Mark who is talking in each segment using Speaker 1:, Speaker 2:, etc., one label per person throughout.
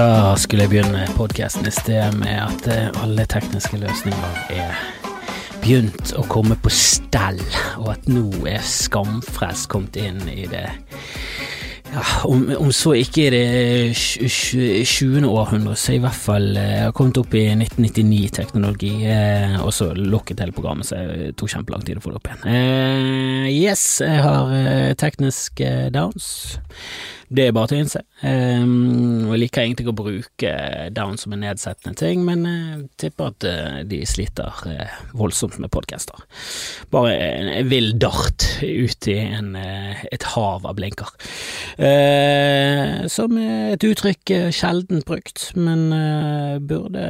Speaker 1: Så skulle jeg begynne podkasten i sted med at eh, alle tekniske løsninger er begynt å komme på stell, og at nå er Skamfrelst kommet inn i det ja, om, om så ikke i det 20. århundre, så i hvert fall Jeg har kommet opp i 1999-teknologi, eh, og så lukket hele programmet, så det tok kjempelang tid å få det opp igjen. Eh, yes, jeg har eh, teknisk eh, downs. Det er bare til å innse. Um, jeg liker egentlig ikke å bruke down som en nedsettende ting, men jeg uh, tipper at uh, de sliter voldsomt med podcaster. Bare en, vill dart ut i en, et hav av blinker. Som er et uttrykk sjelden brukt, men burde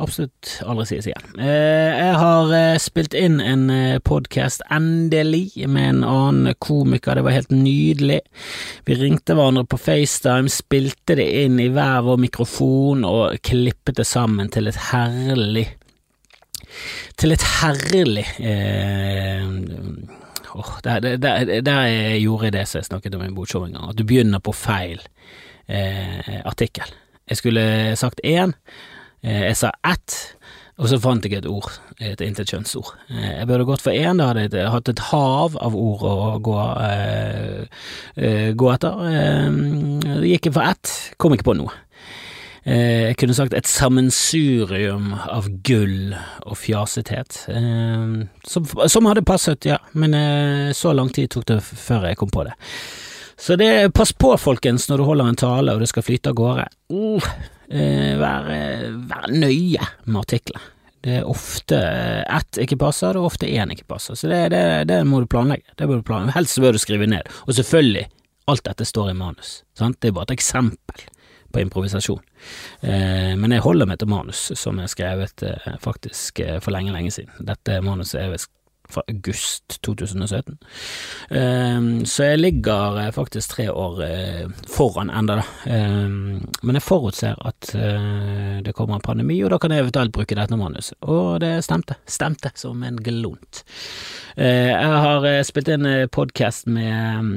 Speaker 1: absolutt aldri sies igjen. jeg har spilt inn en podkast, endelig, med en annen komiker. Det var helt nydelig. Vi ringte hverandre på FaceTime, spilte det inn i hver vår mikrofon og klippet det sammen til et herlig Til et herlig eh, oh, der, der, der, gjorde jeg det som jeg snakket om i bokshow en gang, at du begynner på feil eh, artikkel. Jeg skulle sagt én, eh, jeg sa ett, og så fant jeg et ord, et intetkjønnsord. Eh, jeg burde gått for én, da hadde jeg hatt et hav av ord å gå, uh, gå etter. Det gikk jeg for ett, kom ikke på noe. Jeg kunne sagt et sammensurium av gull og fjasethet, som, som, hadde passet, ja, men så lang tid tok det før jeg kom på det. Så det, pass på, folkens, når du holder en tale og det skal flyte av gårde. Uh, eh, være, være, nøye med artikler. Det er ofte ett ikke passer, det er ofte én ikke passer. Så det, det, det må du planlegge. Det bør du planlegge. Helst bør du skrive ned. Og selvfølgelig, alt dette står i manus. Sant? Det er bare et eksempel på improvisasjon. Eh, men jeg holder meg til manus som er skrevet eh, faktisk eh, for lenge, lenge siden. Dette manuset er fra august 2017. Um, så jeg ligger uh, faktisk tre år uh, foran enda da. Um, men jeg forutser at uh, det kommer en pandemi, og da kan jeg eventuelt bruke dette manuset. Og det stemte. Stemte som en glunt. jeg har spilt inn podkast med um,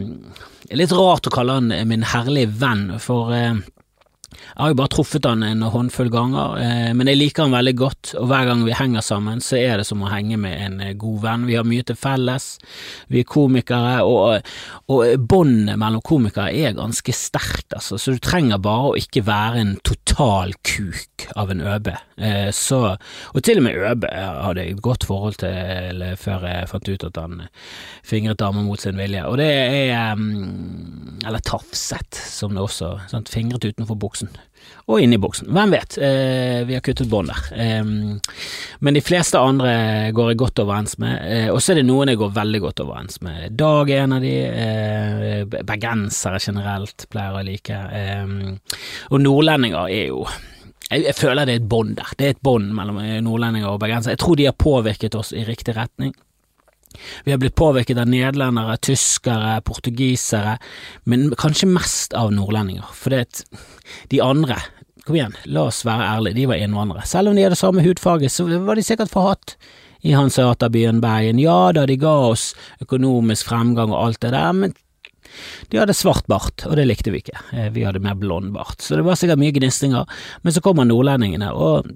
Speaker 1: Litt rart å kalle han min herlige venn, for jeg har jo bare truffet han en håndfull ganger, eh, men jeg liker han veldig godt, og hver gang vi henger sammen, så er det som å henge med en eh, god venn. Vi har mye til felles, vi er komikere, og, og båndet mellom komikere er ganske sterkt, altså, så du trenger bare å ikke være en total kuk av en ØB. Eh, så, og til og med ØB hadde jeg et godt forhold til før jeg fant ut at han fingret damer mot sin vilje, og det er Eller tafset, som det også, sant, fingret utenfor buksen og inni boksen. Hvem vet, eh, vi har kuttet bånd der. Eh, men de fleste andre går jeg godt overens med, eh, og så er det noen jeg går veldig godt overens med. Dag er en av de, eh, bergensere generelt pleier å like, og nordlendinger er jo jeg, jeg føler det er et bånd der, det er et bånd mellom nordlendinger og bergensere. Jeg tror de har påvirket oss i riktig retning. Vi har blitt påvirket av nederlendere, tyskere, portugisere, men kanskje mest av nordlendinger. For det, de andre, kom igjen, la oss være ærlige, de var innvandrere. Selv om de hadde samme hudfarge, så var de sikkert forhatt i hanseaterbyen Bergen. Ja da, de ga oss økonomisk fremgang og alt det der, men de hadde svart bart, og det likte vi ikke. Eh, vi hadde mer blond bart, så det var sikkert mye gnistringer. Men så kommer nordlendingene, og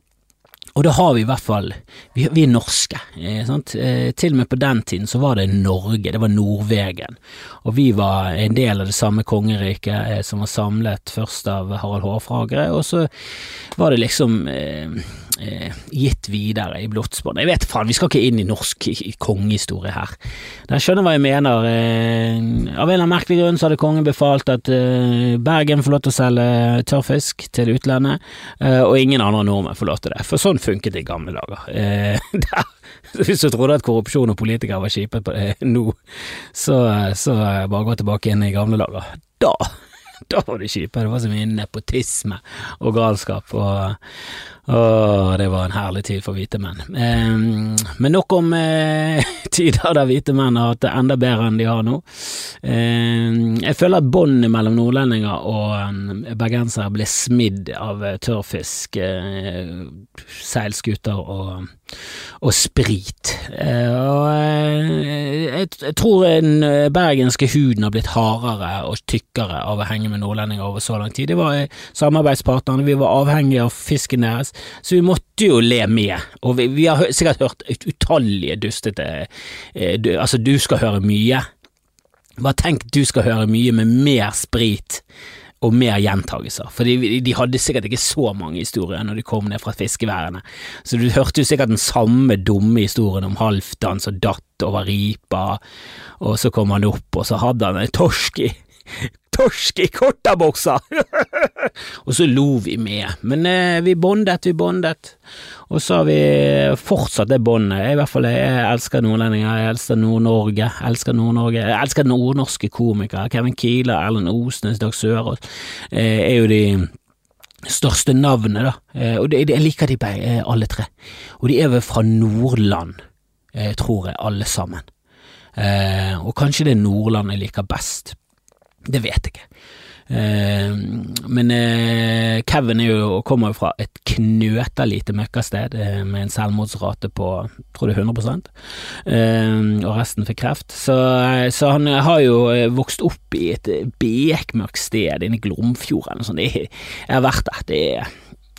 Speaker 1: og da har vi i hvert fall Vi, vi er norske. Eh, eh, til og med på den tiden så var det Norge, det var Nordvegen. Og vi var en del av det samme kongeriket eh, som var samlet først av Harald Hårfagre, og så var det liksom eh, eh, gitt videre i blodsbånd. Jeg vet faen, vi skal ikke inn i norsk kongehistorie her. Jeg skjønner hva jeg mener. Eh, av en eller merkelig grunn så hadde kongen befalt at eh, Bergen får lov til å selge tørrfisk til utlandet, eh, og ingen andre nordmenn får lov til det. For sånn funket det i gamle dager. Eh, der, hvis du trodde at korrupsjon og politikere var kjipe det nå, så, så bare gå tilbake inn i gamle dager. Da da var det kjipe. Det var så mye nepotisme og galskap, og, og det var en herlig tid for hvite menn. Eh, men nok om eh, tider der hvite menn har hatt det enda bedre enn de har nå. Eh, jeg føler at båndet mellom nordlendinger og bergensere ble smidd av tørrfisk, eh, seilskuter og og sprit. Eh, og eh, jeg, tror den bergenske huden har blitt hardere og tykkere av å henge med nordlendinger over så lang tid. Det var samarbeidspartnerne, vi var avhengige av fisken deres, så vi måtte jo le med. Og vi, vi har sikkert hørt utallige dustete du, Altså, du skal høre mye. Bare tenk du skal høre mye med mer sprit og mer gjentagelser. For de, de, hadde sikkert ikke så mange historier når de kom ned fra fiskeværene, så du hørte jo sikkert den samme dumme historien om Halvdan som datt over ripa, og så kom han opp, og så hadde han en torsk i torsk i kortabuksa! og så lo vi med, men eh, vi bondet, vi bondet. Og så har vi fortsatt det båndet. I hvert fall jeg elsker nordlendinger, jeg elsker Nord-Norge, elsker Nord-Norge, jeg elsker nordnorske komikere. Kevin Kieler, Erlend Osnes, Dag Sørås eh, er jo de største navnene, da. Eh, og det, jeg liker de eh, alle tre. Og de er vel fra Nordland, eh, tror jeg, alle sammen. Og kanskje det er Nordland jeg liker best. Det vet jeg ikke. Eh, men eh, Kevin jo, kommer jo fra et knøta lite møkkasted eh, med en selvmordsrate på tror det er 100% og resten fikk kreft. Så, så, han har jo vokst opp i et bekmørkt sted inne i Glomfjorden. Sånn. Jeg har vært der. Det,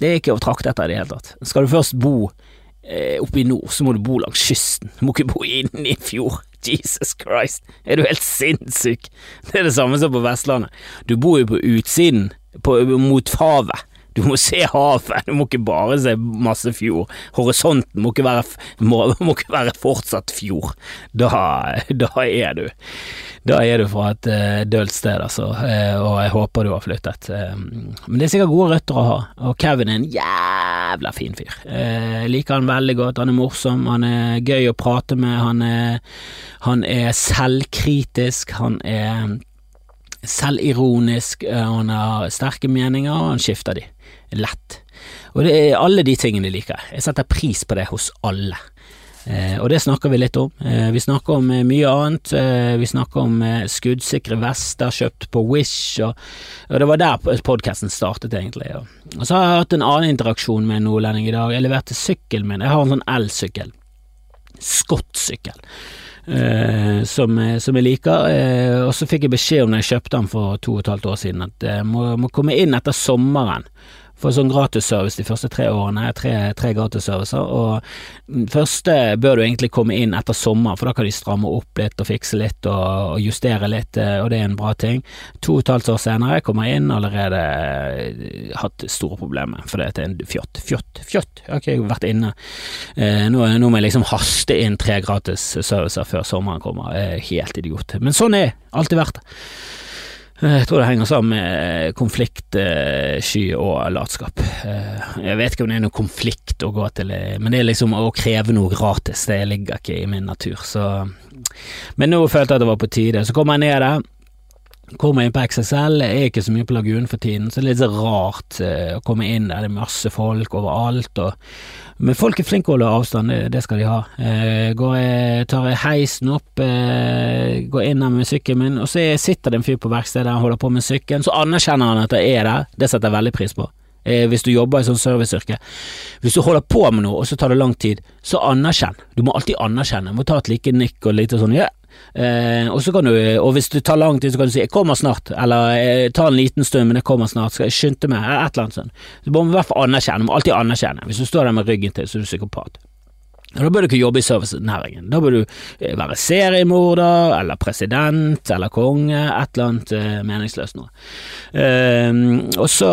Speaker 1: det er ikke å trakte etter i det hele tatt. Skal du først bo oppe i nord, så må du bo langs kysten. Du må ikke bo inne i en fjord. Jesus Christ, er du helt sinnssyk? Det er det samme som på Vestlandet. Du bor jo på utsiden, på, mot havet. Du må se havet, du må ikke bare se masse fjord. Horisonten må ikke være, må, må ikke være fortsatt fjord. Da, da, er du Da er du fra et uh, dølt sted, altså, uh, og jeg håper du har flyttet. Uh, men det er sikkert gode røtter å ha, og Kevin er en jævla fin fyr. Jeg liker han veldig godt, han er morsom, han er gøy å prate med, han er, han er selvkritisk, han er selvironisk, han har sterke meninger, og han skifter de lett. Og det er alle de tingene jeg liker. Jeg setter pris på det hos alle. Eh, og det snakker vi litt om. Eh, vi snakker om eh, mye annet. Eh, vi snakker om eh, skuddsikre vester kjøpt på Wish, og, og det var der podkasten startet, egentlig. Og, og, så har jeg hatt en annen interaksjon med en nordlending i dag. Jeg leverte sykkelen min. Jeg har en sånn elsykkel. Skottsykkel. Uh, som, som, jeg liker. Uh, og så fikk jeg beskjed om da jeg kjøpte den for to og et halvt år siden, at jeg må, må komme inn etter sommeren for sånn gratisservice de første tre årene. Tre, tre gratisservicer. Og første bør du egentlig komme inn etter sommer, for da kan de stramme opp litt og fikse litt og, og justere litt, eh, og det er en bra ting. To og et halvt år senere kommer jeg inn allerede eh, hatt store problemer, for det er en fjott, fjott, fjott. Jeg har ikke vært inne. Eh, nå, nå, må jeg liksom haste inn tre gratisservicer før sommeren kommer. Helt idiot. Men sånn er alltid vært det. Jeg tror det henger sammen med konfliktsky og latskap. Eh, jeg vet ikke om det er noe konflikt å gå til, men det er liksom å kreve noe gratis, det ligger ikke i min natur, så Men nå følte jeg at det var på tide. Så kommer jeg ned der, kommer inn på XSL, er ikke så mye på Lagunen for tiden, så det er litt rart eh, å komme inn der, det er masse folk overalt, og men folk er flinke å holde avstand, det, det skal de ha. Eh, går tar jeg heisen opp, eh, går inn der med sykkelen min, og så sitter det en fyr på verkstedet og holder på med sykkelen, så anerkjenner han at jeg er der, det setter jeg veldig pris på. Eh, hvis du jobber i sånn serviceyrke. Hvis du holder på med noe, og så tar det lang tid, så anerkjenn. Du må alltid anerkjenne. Du må ta et like nikk og litt sånn ja, Eh, og, så kan du, og hvis det tar lang tid, så kan du si 'jeg kommer snart', eller eh, 'ta en liten stund, men jeg kommer snart', skal jeg skynde meg, eller et eller annet sånt. Så må man i hvert fall anerkjenne, må alltid anerkjenne. Hvis du står der med ryggen til, så er du psykopat. Da bør du ikke jobbe i servicenæringen. Da bør du eh, være seriemorder, eller president, eller konge, et eller annet uh, meningsløst noe. Uh, og så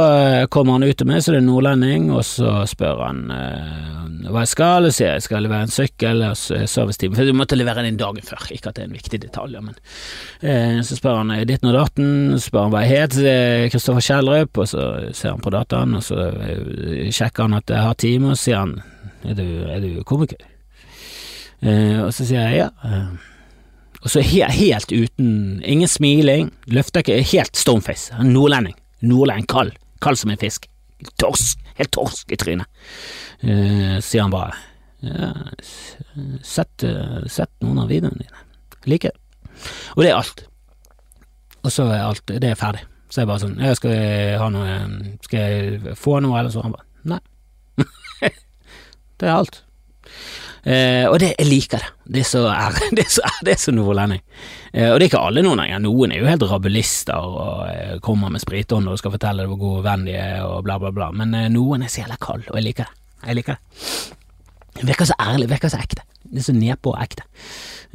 Speaker 1: kommer han ut til meg, så det er en nordlending, og så spør han hva jeg skal, og sier jeg skal levere en sykkel og servicetime, for du måtte levere den dagen før, ikke at det er en viktig detalj, men så spør han ditten og datten, spør han hva jeg het, Kristoffer Kjellrup, og så ser han på dataen, og så sjekker han at jeg har time, og så sier han er du, er du komiker? Eh, og så sier jeg ja. Eh, og så helt, helt uten Ingen smiling, løfter ikke, helt stoneface. Nordlending. Nordlending, kald. Kald som en fisk. Torsk. Helt torsk i trynet. Eh, sier han bare ja, sett, sett noen av videoene dine. Liker det. Og det er alt. Og så er alt Det er ferdig. Så er jeg bare sånn jeg Skal ha noe Skal jeg få noe, eller så? Han bare Nei. Det er alt. Eh, og det, jeg liker det. Det er så, er, det er så, det er så nordlending. Eh, og det er ikke alle nordlendinger. Noen er jo helt rabulister og eh, kommer med spritånd og skal fortelle hvor god venn de er og bla, bla, bla. Men eh, noen er så jævla kald, og jeg liker det. Jeg liker det. Det virker så ærlig, virker så ekte. Det er så nedpå og ekte.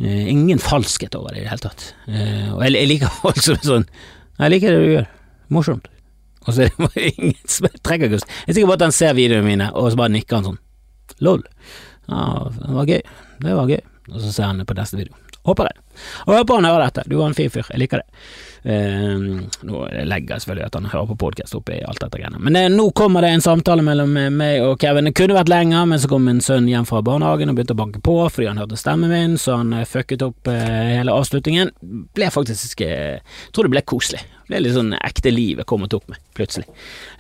Speaker 1: Eh, ingen falskhet over det i det hele tatt. Eh, og jeg, jeg liker folk som er sånn Jeg liker det du gjør. Morsomt. Og så er det ingen som trekker ikke Jeg er sikker på at han ser videoene mine, og så bare nikker han sånn. Lol. Ja, det var gøy. Det var gøy. Og så ser han det på neste video. Håper det. Og hør på han hører dette. Du var en fin fyr. Jeg liker det. Uh, nå legger jeg selvfølgelig at han hører på podkast oppi alt dette greiene. Men det, nå kommer det en samtale mellom eh, meg og Kevin. Det kunne vært lenger, men så kom min sønn hjem fra barnehagen og begynte å banke på fordi han hørte stemmen min, så han uh, fucket opp hele avslutningen. Ble faktisk Jeg tror det ble koselig. Det ble litt sånn ekte livet kommet tok med, plutselig.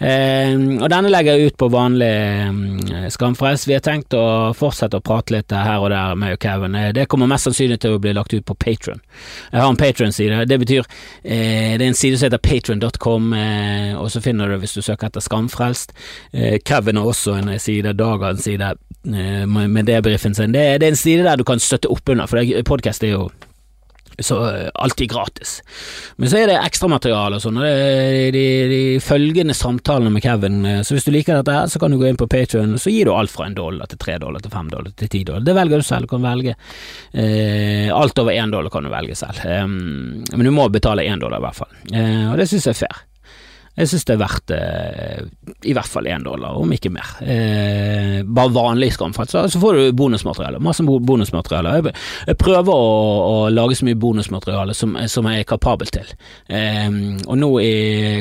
Speaker 1: og denne legger jeg ut på vanlig Skamfrelst. Vi har tenkt å fortsette å prate litt her og der, og Kevin. det kommer mest sannsynlig til å bli lagt ut på Patron. Jeg har en Patron-side. Det betyr Eh, det er en side som heter patron.com, eh, og så finner du hvis du søker etter Skamfrelst. Eh, Kevin har også en side, Dag har en side med debrifen sin. Det, det er en side der du kan støtte opp under, for podkast er jo så alltid gratis. Men så er det ekstramateriale og sånn, og det er de, de, følgende samtalene med Kevin. Så hvis du liker dette her, så kan du gå inn på Patrion, så gir du alt fra en dollar til tre dollar til fem dollar til ti dollar. Det velger du selv. Kan velge eh, alt over én dollar kan du velge selv. Eh, men du må betale én dollar i hvert fall, eh, og det synes jeg er fair. Jeg synes det er verdt eh, i hvert fall én dollar, om ikke mer. Eh, bare vanlig skamfall. Så, så, får du bonusmateriale. Masse bonusmateriale. Jeg, jeg prøver å, å, lage så mye bonusmateriale som, som jeg er kapabel til. Eh, og nå i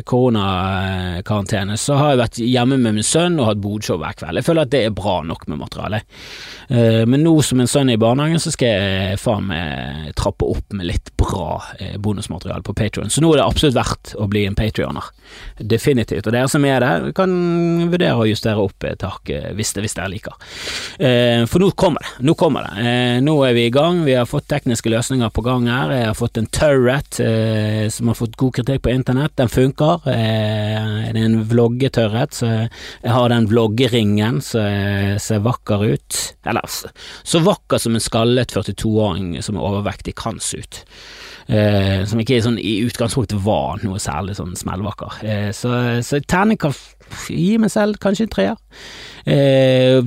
Speaker 1: koronakarantene så har jeg vært hjemme med min sønn og hatt bodshow hver kveld. Jeg føler at det er bra nok med materiale. Eh, men nå som min sønn er i barnehagen, så skal jeg faen meg trappe opp med litt bra eh, bonusmateriale på Patrion. Så nå er det absolutt verdt å bli en patrioner. Definitivt. Og dere som er der, kan vurdere å justere opp et hakk eh, hvis, hvis dere liker. Eh, for nå kommer det. Nå kommer det. Eh, nå er vi i gang. Vi har fått tekniske løsninger på gang her. Jeg har fått en turret som har fått god kritikk på internett. Den funker. Det er en vloggeturret, så jeg har den vloggeringen som ser vakker ut. Eller så vakker som en skallet 42-åring som er overvektig kan se ut. Eh, som ikke sånn, i utgangspunktet var noe særlig sånn smellvakker. Eh, så, så terning kan gi meg selv kanskje en treer. Eh,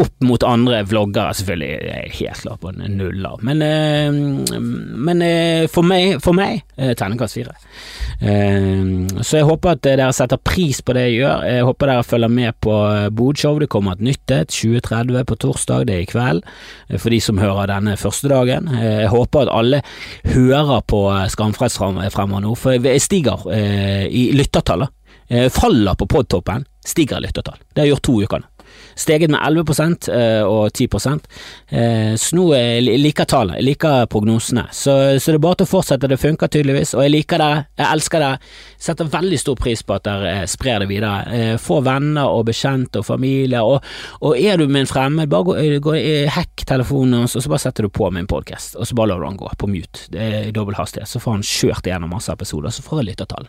Speaker 1: opp mot andre vloggere, selvfølgelig, jeg er helt klar på en nuller, men, eh, men eh, for meg, for meg eh, terningkast fire. Eh, så jeg håper at dere setter pris på det jeg gjør. Jeg håper dere følger med på eh, Bodshow. Det kommer et nytt et 2030 på torsdag, det er i kveld, for de som hører denne første dagen. Jeg håper at alle hører på Skamfrelst fremover nå, for jeg stiger i lyttertallet. Faller på podtoppen stiger lyttertall. Det har gjort to uker nå steget med 11 eh, og 10 eh, Så nå liker tallene, jeg liker prognosene. Så, så, det er bare til å fortsette, det funker tydeligvis. Og jeg liker det, jeg elsker det. Setter veldig stor pris på at dere eh, sprer det videre. Få venner og bekjente og familie, og, og er du med en fremmed, bare gå, gå hack telefonen hans, og så bare setter du på min podkast, og så bare lar du han gå på mute. Det er i dobbel hastighet. Så får han kjørt igjennom masse episoder, så får jeg lyttertall.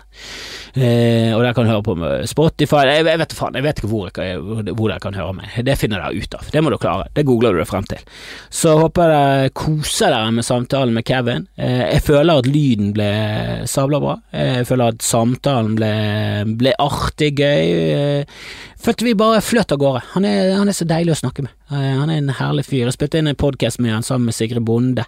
Speaker 1: Eh, og dere kan høre på Spotify, jeg, jeg vet faen, jeg vet ikke hvor, jeg, hvor dere kan høre meg. Det finner dere ut av. Det må dere klare. Det googler du deg frem til. Så håper jeg dere koser dere med samtalen med Kevin. Eh, jeg føler at lyden ble sabla bra. Jeg føler at ble, ble artig, gøy. Eh, følte vi bare fløt av gårde. Han er, han er, så deilig å snakke med. Eh, han er en herlig fyr. Jeg spilte inn en podkast med han sammen med Sigrid Bonde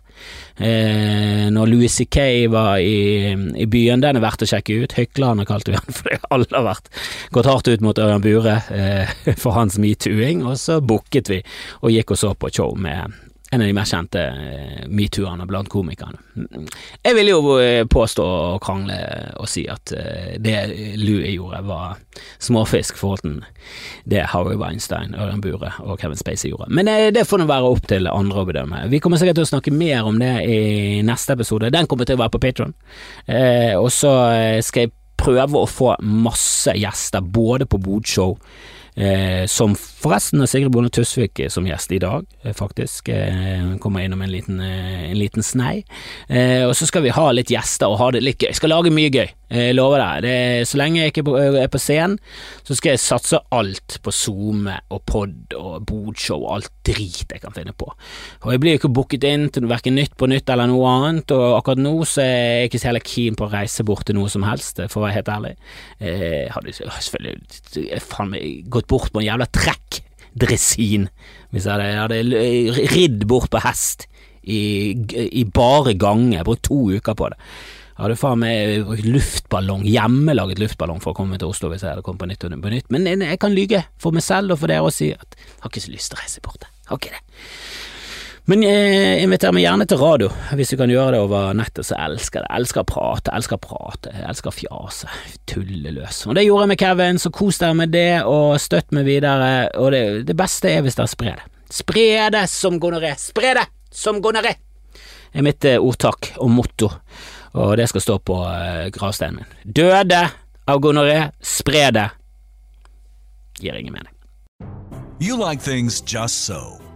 Speaker 1: eh, når Louis C.K. var i, i, byen. Den er verdt å sjekke ut. Hyklerne kalte vi han, for alle har vært gått hardt ut mot Ørjan Bure eh, for hans metooing, og så booket vi og gikk og så på show med en av de mest kjente eh, metoo-ene blant komikerne. Jeg vil jo eh, påstå og krangle og si at eh, det Louis gjorde, var småfisk forhold til det Harry Weinstein, Ørjan Bure og Kevin Spacey gjorde. Men det får nå være opp til andre å bedømme. Vi kommer sikkert til å snakke mer om det i neste episode. Den kommer til å være på Patron. Og så skal jeg prøve å få masse gjester, både på Bodshow, som Forresten er Sigrid Bonde Tusvik som gjest i dag, faktisk. Hun kommer innom en liten, en liten snei. Og så skal vi ha litt gjester og ha det litt gøy. Jeg skal lage mye gøy, jeg lover deg. Det, så lenge jeg ikke er på scenen, så skal jeg satse alt på SoMe og pod og bodshow og alt drit jeg kan finne på. Og jeg blir jo ikke booket inn til verken Nytt på Nytt eller noe annet, og akkurat nå så er jeg ikke så heller keen på å reise bort til noe som helst, for å være helt ærlig. Jeg hadde selvfølgelig faen meg gått bort på en jævla trekkdresin hvis jeg hadde, jeg hadde ridd bort på hest i, i bare gange, brukt to uker på det. Jeg hadde faen meg brukt luftballong, hjemmelaget luftballong for å komme til Oslo hvis jeg hadde kommet på Nytt på Nytt, men jeg kan lyge for meg selv og for dere og si at jeg har ikke så lyst til å reise bort. Jeg har ikke det. Men jeg inviterer meg gjerne til radio, hvis du kan gjøre det over nettet, så elsker jeg det. Elsker å prate, elsker å prate, elsker å fjase, tulle løs. Og det gjorde jeg med Kevin, så kos dere med det, og støtt meg videre, og det, det beste er hvis dere sprer det. Spre det som gonoré, spre det som gonoré, er mitt eh, ordtak og motto, og det skal stå på uh, gravsteinen min. Døde av gonoré, spre det. Gir ingen mening.
Speaker 2: You like things just so.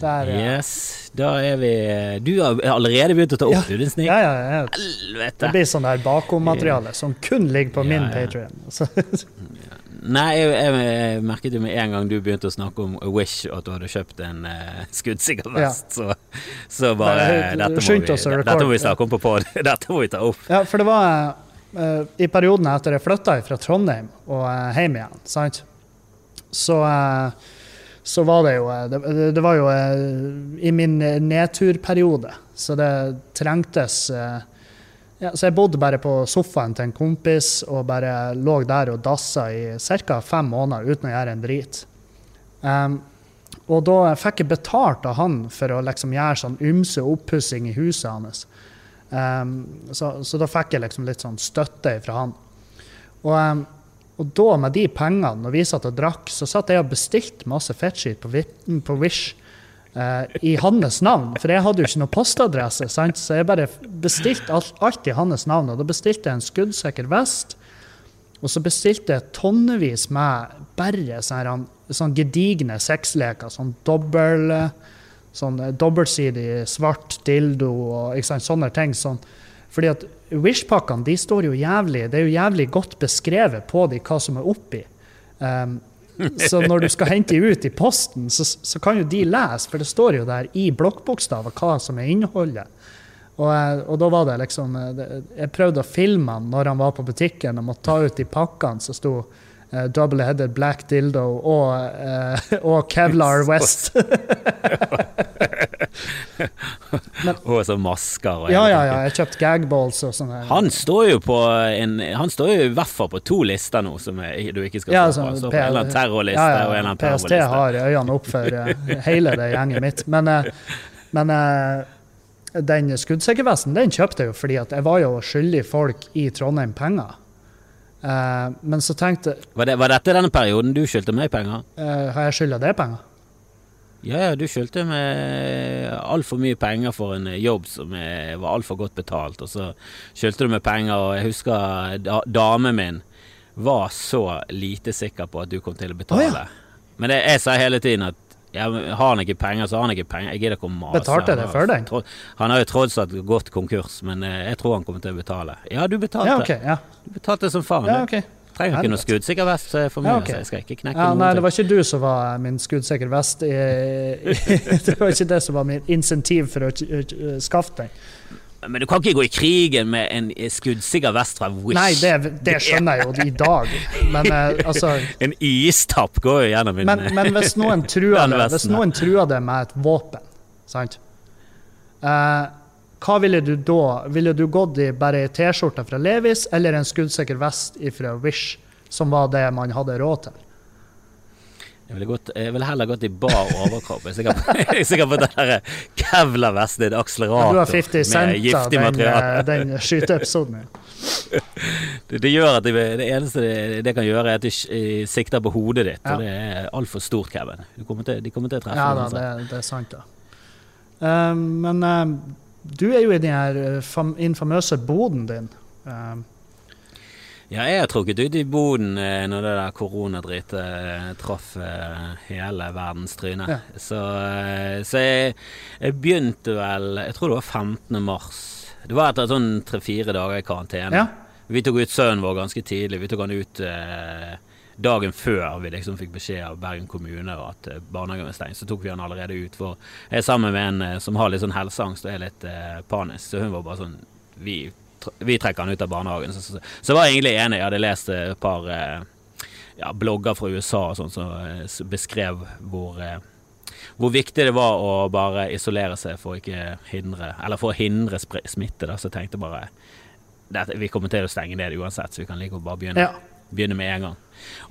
Speaker 3: Der, ja.
Speaker 1: Yes, da er vi Du har allerede begynt å ta opp,
Speaker 3: Ja.
Speaker 1: du, din snik.
Speaker 3: Ja, ja, ja. Det blir sånn der bakommateriale som kun ligger på min
Speaker 1: ja.
Speaker 3: Patreon.
Speaker 1: Nei, jeg, jeg, jeg merket jo med en gang du begynte å snakke om Wish, og at du hadde kjøpt en uh, skuddsikker vest, så, så bare
Speaker 3: Nei,
Speaker 1: dette må, vi,
Speaker 3: oss
Speaker 1: dette må vi snakke om på pod. Dette må vi ta opp.
Speaker 3: ja, for det var uh, i perioden etter jeg flytta fra Trondheim og uh, hjem igjen, sant? Så, eh, så var det jo eh, Det, det var jo eh, i min eh, nedturperiode, så det trengtes ja, Så jeg bodde bare på sofaen til en kompis og bare lå der og dassa i ca. fem måneder uten å gjøre en drit. Um, og da fikk jeg betalt av han for å liksom gjøre sånn ymse oppussing i huset hans. Um, så, så da fikk jeg liksom litt sånn støtte fra han. Og, um, og da, med de pengene, når vi satt og drakk, så satt jeg og bestilte masse fettskitt på, på Wish eh, i hans navn. For jeg hadde jo ikke noe postadresse, sant? så jeg bare bestilte alt, alt i hans navn. Og da bestilte jeg en skuddsikker vest. Og så bestilte jeg tonnevis med bare sånne, sånne gedigne sexleker. Sånn dobbel, sånn eh, dobbeltsidig svart dildo og ikke sant, sånne ting. Sånn. Fordi at Wish-pakkene de står jo jævlig, det er jo jævlig godt beskrevet på de hva som er oppi. Um, så når du skal hente de ut i posten, så, så kan jo de lese, for det står jo der i blokkbokstaver hva som er innholdet. Og, eh, og da var det liksom eh, Jeg prøvde å filme han når han var på butikken og måtte ta ut de pakkene som sto uh, Double Headed Black Dildo og, uh, og Kevlar West.
Speaker 1: Og så masker og
Speaker 3: ja, ja, ja. Jeg kjøpte gagballs og sånne.
Speaker 1: Han står jo på en Han står jo i hvert fall på to lister nå som jeg, du ikke skal
Speaker 3: Ja,
Speaker 1: stå på. Så på en eller annen terrorliste
Speaker 3: ja, ja,
Speaker 1: og en eller annen
Speaker 3: PST har øynene opp for eh, hele det gjenget mitt. Men, eh, men eh, den skuddsikkervesten den kjøpte jeg jo fordi at jeg var jo skyldig folk i Trondheim penger. Men så tenkte
Speaker 1: Var, det, var dette denne perioden du skyldte meg penger?
Speaker 3: Har jeg skylda det penger?
Speaker 1: Ja, ja, du skyldte meg altfor mye penger for en jobb som var altfor godt betalt, og så skyldte du meg penger, og jeg husker da, damen min var så lite sikker på at du kom til å betale.
Speaker 3: Oh, ja.
Speaker 1: Men det, jeg sa hele tiden at ja, har han ikke penger, så har han ikke penger. Jeg gidder ikke å mase.
Speaker 3: Betalte det før deg?
Speaker 1: Han har jo tross alt gått konkurs, men eh, jeg tror han kommer til å betale. Ja, du betalte.
Speaker 3: Ja, okay, Ja,
Speaker 1: Du betalte som faen.
Speaker 3: ja,
Speaker 1: du.
Speaker 3: ok.
Speaker 1: Trenger ikke noe skuddsikker vest eh, mye,
Speaker 3: Ja, okay.
Speaker 1: så jeg skal ikke knekke
Speaker 3: Ja,
Speaker 1: noen
Speaker 3: nei, det var ikke du som var min skuddsikker vest. Det var ikke det som var min insentiv for å uh, skaffe den.
Speaker 1: Men du kan ikke gå i krigen med en skuddsikker vest fra Wish.
Speaker 3: Nei, det, det skjønner jeg jo i dag. Men eh, altså
Speaker 1: En istapp går jo gjennom min
Speaker 3: Men, men hvis noen det, hvis noen truer det med et våpen, sant? Eh, hva ville du da? Ville du gått i bare ei T-skjorte fra Levis eller en skuddsikker vest fra Wish, som var det man hadde råd til?
Speaker 1: Jeg ville, gått, jeg ville heller gått i bar overkropp. Jeg er sikker på, den der kevlarvesten i en akselerator
Speaker 3: ja,
Speaker 1: med giftig materiale.
Speaker 3: Den, den skyteepisoden.
Speaker 1: Det, det gjør at det, det eneste det, det kan gjøre, er at de eh, sikter på hodet ditt,
Speaker 3: Ja.
Speaker 1: og det er altfor stort, Kevin. Kommer til, de kommer til å treffe
Speaker 3: Ja da, det, det er sant, da. Uh, men eh, du er jo i den her eh, fam infamøse boden din. Eh,
Speaker 1: Ja, jeg har trukket ut i boden eh, når det der koronadritet traff hele verdens tryne.
Speaker 3: Ja.
Speaker 1: Så, så jeg, jeg begynte vel Jeg tror det var 15. mars. Det var etter sånn tre-fire dager i karantene.
Speaker 3: ja.
Speaker 1: Vi tok ut sønnen vår ganske tidlig. Vi tok han ut eh, dagen før vi liksom fikk beskjed av Bergen kommune og at eh, barnehagen var stengt. Så tok vi han allerede ut. For jeg er sammen med en eh, som har litt sånn helseangst og er litt eh, panisk. Så hun var bare sånn Vi, vi trekker han ut av barnehagen. Så, så, så var jeg egentlig enig. Jeg hadde lest et par eh, ja, blogger fra USA og sånn som så beskrev hvor eh, hvor viktig det var å bare isolere seg for å hindre Eller for å hindre smitte. Da, så jeg tenkte bare Vi kommer til å stenge ned uansett, så vi kan like bare begynne,
Speaker 3: Ja.
Speaker 1: Begynne med en gang.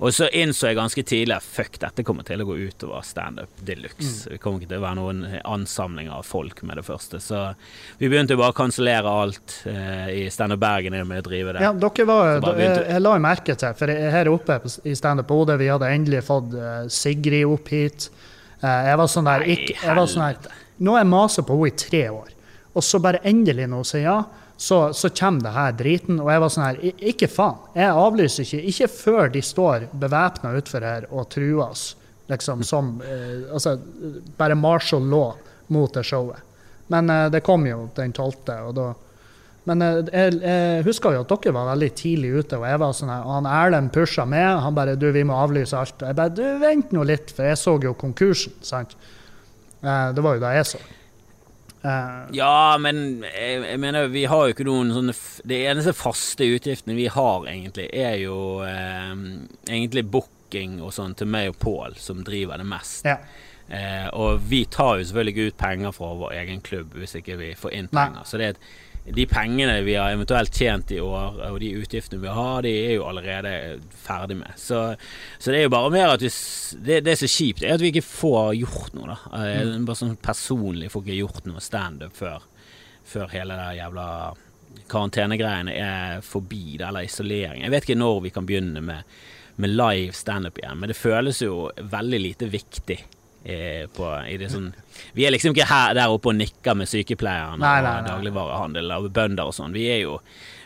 Speaker 1: Og så innså jeg ganske tidlig at fuck, dette kommer til å gå utover standup de luxe. Det kommer ikke til å være noen ansamling av folk med det første. Så vi begynte jo bare å kansellere alt eh, i Standup Bergen i og med å drive det.
Speaker 3: Ja, dere var, jeg, jeg la merke til, for her oppe i Standup Bodø, vi hadde endelig fått eh, Sigrid opp hit. Eh, jeg var sånn der, ikke, jeg var sånn
Speaker 1: der.
Speaker 3: Nå har jeg masa på henne i tre år, og så bare endelig nå sier ja, så, så kommer det her driten. Og jeg var sånn her, ikke faen. Jeg avlyser ikke. Ikke før de står bevæpna utfor her og truer oss, liksom som eh, Altså, bare martial law mot det showet. Men eh, det kom jo den 12., og da men eh, jeg, jeg husker jo at dere var veldig tidlig ute, og jeg var sånn her, han Erlend pusha med. Han bare 'Du, vi må avlyse alt.' Jeg bare 'Du, vent nå litt', for jeg så jo konkursen, sant. Eh, det var jo da jeg så. Eh,
Speaker 1: Ja, men jeg, jeg mener vi har jo ikke noen sånne f- De eneste faste utgiftene vi har, egentlig, er jo eh, egentlig booking og sånn til meg og Pål, som driver det mest.
Speaker 3: ja.
Speaker 1: Eh, og vi tar jo selvfølgelig ikke ut penger fra vår egen klubb hvis ikke vi får inn
Speaker 3: Nei.
Speaker 1: penger. Så det er et, de pengene vi har eventuelt tjent i år, og de utgiftene vi har, de er jo allerede ferdig med. Så, så det er jo bare mer at vi Det, det er så kjipt, er at vi ikke får gjort noe, da. Eh,
Speaker 3: Mm.
Speaker 1: Bare sånn personlig får ikke gjort noe standup før, før hele det jævla karantenegreiene er forbi, det, eller isolering. Jeg vet ikke når vi kan begynne med, med live standup igjen, men det føles jo veldig lite viktig. Eh, På, i det sånn, vi er liksom ikke her, der oppe og nikker med sykepleierne
Speaker 3: Nei, nei,
Speaker 1: og
Speaker 3: nei.
Speaker 1: dagligvarehandel og bønder og sånn. Vi er jo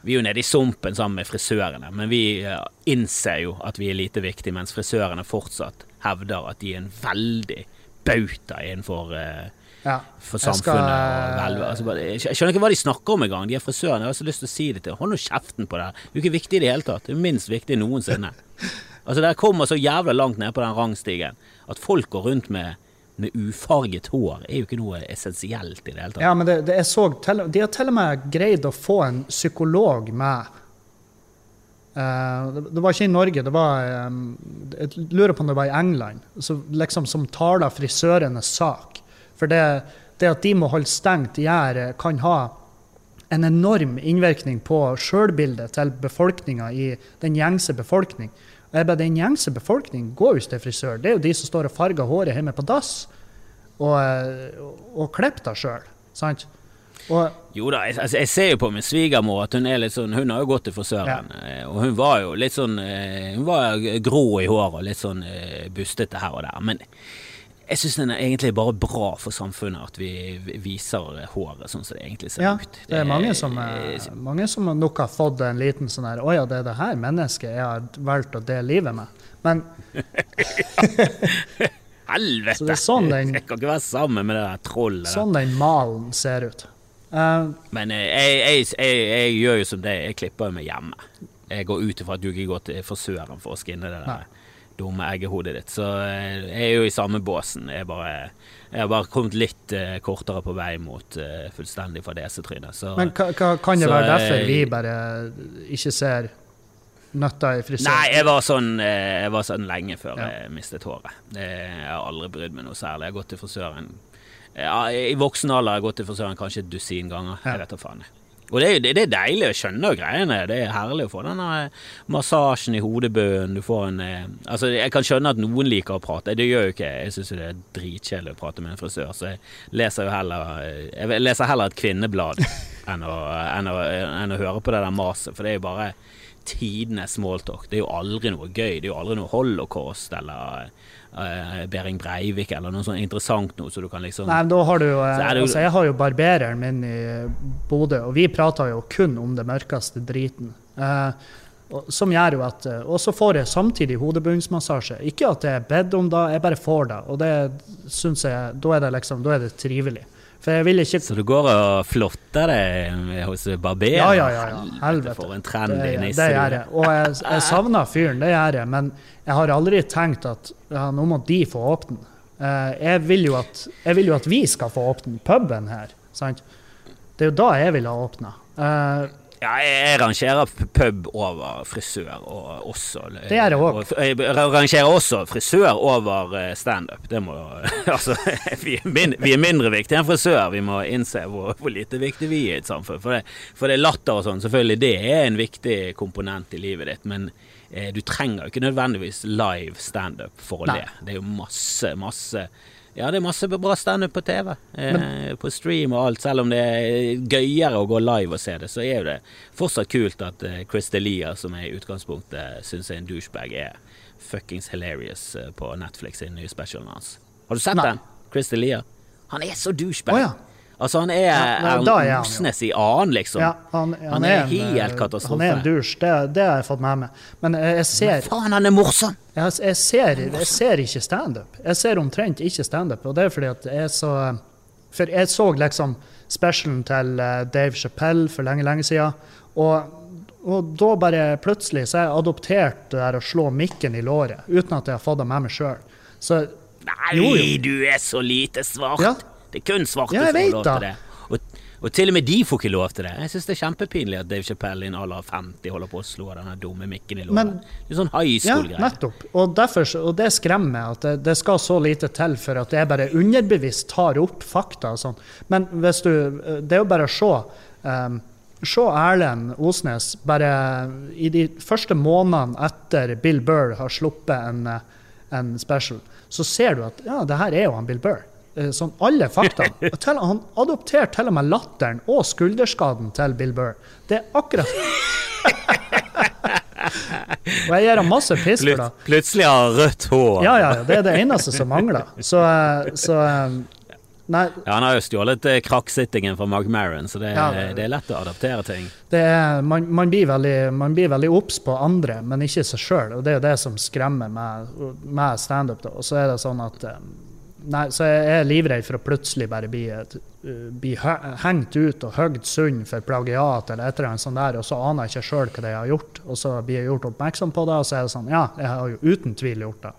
Speaker 1: vi er jo nede i sumpen sammen med frisørene, men vi eh, innser jo at vi er lite viktige, mens frisørene fortsatt hevder at de er en veldig bauta innenfor eh,
Speaker 3: ja.
Speaker 1: for
Speaker 3: Jeg skal-
Speaker 1: samfunnet. og. Altså, jeg skjønner ikke hva de snakker om engang, de er frisørene. Jeg har så lyst til å si det til Hold nå kjeften på det her. Det er jo ikke viktig i det hele tatt. Det er minst viktig noensinne. Altså, Dere kommer så jævla langt ned på den rangstigen at folk går rundt med, med ufarget hår, er jo ikke noe essensielt i det hele tatt.
Speaker 3: Ja, men det, det så De har til og med greid å få en psykolog med. Eh, det, var ikke i Norge, det var Jeg lurer på om det var i England, liksom, som taler frisørenes sak. For det, det at de må holde stengt, gjør, eh, kan ha en enorm innvirkning på sjølbildet til befolkninga i den gjengse befolkning. Jeg bare, Den gjengse befolkning går jo ikke til frisør. Det er jo de som står og farger håret hjemme på dass og, og, og klipper det sjøl. Sant? Og
Speaker 1: Jo da, jeg, altså, jeg ser jo på min svigermor at hun er litt sånn Hun har jo gått til frisøren, ja. og hun var jo litt sånn eh, Hun var grå i håret og litt sånn eh, bustete her og der. Men jeg syns den er egentlig bare bra for samfunnet at vi vi viser håret sånn som det egentlig ser
Speaker 3: ja,
Speaker 1: ut.
Speaker 3: det er mange som, er, mange som nok har fått en liten sånn her Å ja, det er det her mennesket jeg har valgt å dele livet med. Men
Speaker 1: Helvete!
Speaker 3: Så det sånn den-
Speaker 1: Jeg kan ikke være sammen med det der trollet.
Speaker 3: sånn den malen ser ut. Uh,
Speaker 1: Men eh, jeg, jeg, jeg, jeg gjør jo som det, jeg klipper jo meg hjemme. Jeg går ut ifra at du ikke går til frisøren for å skinne det der dumme eggehodet ditt. Så eh, jeg er jo i samme båsen. Jeg, bare, jeg har bare kommet litt uh, kortere på vei mot uh, fullstendig fadesetryne. Så
Speaker 3: men ka, ka, kan det være derfor vi bare ikke ser nøtta i frisøren?
Speaker 1: Nei, jeg var sånn, jeg var sånn lenge før
Speaker 3: Ja.
Speaker 1: jeg mistet håret. Jeg har aldri brydd meg noe særlig. Jeg har gått til frisøren ja, I voksen alder har jeg gått til frisøren kanskje et dusin ganger. Jeg vet da faen. Og det er, det er deilig, å skjønne greiene. Det er herlig å få denne massasjen i hodebunnen. Du får en eh, Altså, jeg kan skjønne at noen liker å prate. Det gjør jo ikke jeg. Jeg syns det er dritkjedelig å prate med en frisør, så jeg leser jo heller eh, Jeg leser heller et kvinneblad enn å, enn å, enn å høre på det der maset, for det er jo bare tidenes smalltalk. Det er jo aldri noe gøy. Det er jo aldri noe holocaust eller uh, Behring Breivik eller noe sånt interessant noe, så du kan liksom
Speaker 3: Nei, da har du jo,
Speaker 1: Så er
Speaker 3: altså, Jeg har jo barbereren min i Bodø, og vi prater jo kun om det mørkeste driten. Uh, som gjør jo at eh, Og så får jeg samtidig hodebunnsmassasje. Ikke at jeg er bedt om det, jeg bare får det. Og det syns jeg Da er det liksom, da er det trivelig. For jeg vil ikke
Speaker 1: Så du går og flotter deg hos barber?
Speaker 3: Ja, ja, ja, ja. Helvete.
Speaker 1: For en trendy
Speaker 3: Det,
Speaker 1: nisse.
Speaker 3: det gjør jeg. Og jeg, jeg savner fyren, det gjør jeg. Men jeg har aldri tenkt at ja, nå må de få åpne. Eh, jeg, vil at, jeg vil jo at vi skal få åpne puben her. Sant? Det er jo da jeg vil ha åpna.
Speaker 1: Ja, jeg rangerer pub over frisør og også
Speaker 3: Det er det også.
Speaker 1: Jeg rangerer også frisør over eh, standup. Det må Altså, vi er, min, vi er mindre viktige enn frisør. Vi må innse hvor, hvor lite viktig vi er i et samfunn. For det, for det er latter og sånn, selvfølgelig, det er en viktig komponent i livet ditt. Men eh, du trenger jo ikke nødvendigvis live standup for å le. Det er jo masse, masse ja, det er masse bra standup på TV, eh, på stream og alt. Selv om det er gøyere å gå live og se det, så er jo det fortsatt kult at eh, Chris Delia, som jeg i utgangspunktet syns er en douchebag, er fuckings hilarious eh, på Netflix sin nye specialen hans. Har du sett
Speaker 3: Nei.
Speaker 1: den? Chris Delia? Han er så douchebag.
Speaker 3: Oh, ja.
Speaker 1: Altså, han er
Speaker 3: er
Speaker 1: Erlend
Speaker 3: han.
Speaker 1: Osnes i annen, liksom.
Speaker 3: Ja, han,
Speaker 1: Han er
Speaker 3: en,
Speaker 1: helt
Speaker 3: eh,
Speaker 1: katastrofe.
Speaker 3: Han er en dusj, det, det har jeg fått med meg. Men eh, jeg ser,
Speaker 1: Faen, han er morsom!
Speaker 3: jeg, jeg ser, jeg ser ikke standup. Jeg ser omtrent ikke standup, og det er fordi at jeg er så For jeg så liksom specialen til eh, Dave Chappelle for lenge, lenge siden, og, og da bare plutselig så har jeg adoptert det der å slå mikken i låret, uten at jeg har fått det med meg sjøl. Så
Speaker 1: Nei,
Speaker 3: Jo, jo.
Speaker 1: du er så lite svart!
Speaker 3: Ja.
Speaker 1: Det er kun svarte
Speaker 3: Ja,
Speaker 1: som får lov til det. Og, og til og med de får ikke lov til det. Jeg syns det er kjempepinlig at Dave Chappelle i en alder av 50 holder på å slå denne dumme mikken i låret. Det er sånn high school-greie.
Speaker 3: nettopp. Og, derfor, og det skremmer meg at det, det skal så lite til for at jeg bare underbevisst tar opp fakta og sånn. Men hvis du Det er jo bare å se. Um, se Erlend Osnes bare i de første månedene etter Bill Burr har sluppet en, eh, en special, så ser du at ja, det her er jo han Bill Burr. Eh, Sånn alle fakta. Til, han adopterer til og med latteren og skulderskaden til Bill Burr. Det er akkurat Og jeg gir ham masse piss for det.
Speaker 1: Plutselig har rødt hår.
Speaker 3: Ja, ja, det er det eneste som mangler. Så, eh, så eh, Nei,
Speaker 1: Ja, han har jo stjålet krakksittingen fra Mark Maron, så det,
Speaker 3: Ja, det-
Speaker 1: er lett å adaptere ting.
Speaker 3: det er, man, man blir veldig man blir veldig obs på andre, men ikke seg sjøl. Og det er jo det som skremmer med, med standup. Og så er det sånn at eh, Nei, så jeg er livredd for å plutselig bare bli, et, uh, bli hengt ut og høgd sund for plagiat eller et eller annet sånt der, og så aner jeg ikke sjøl hva jeg har gjort. Og så blir jeg gjort oppmerksom på det, og så er det sånn Ja, jeg har jo uten tvil gjort det.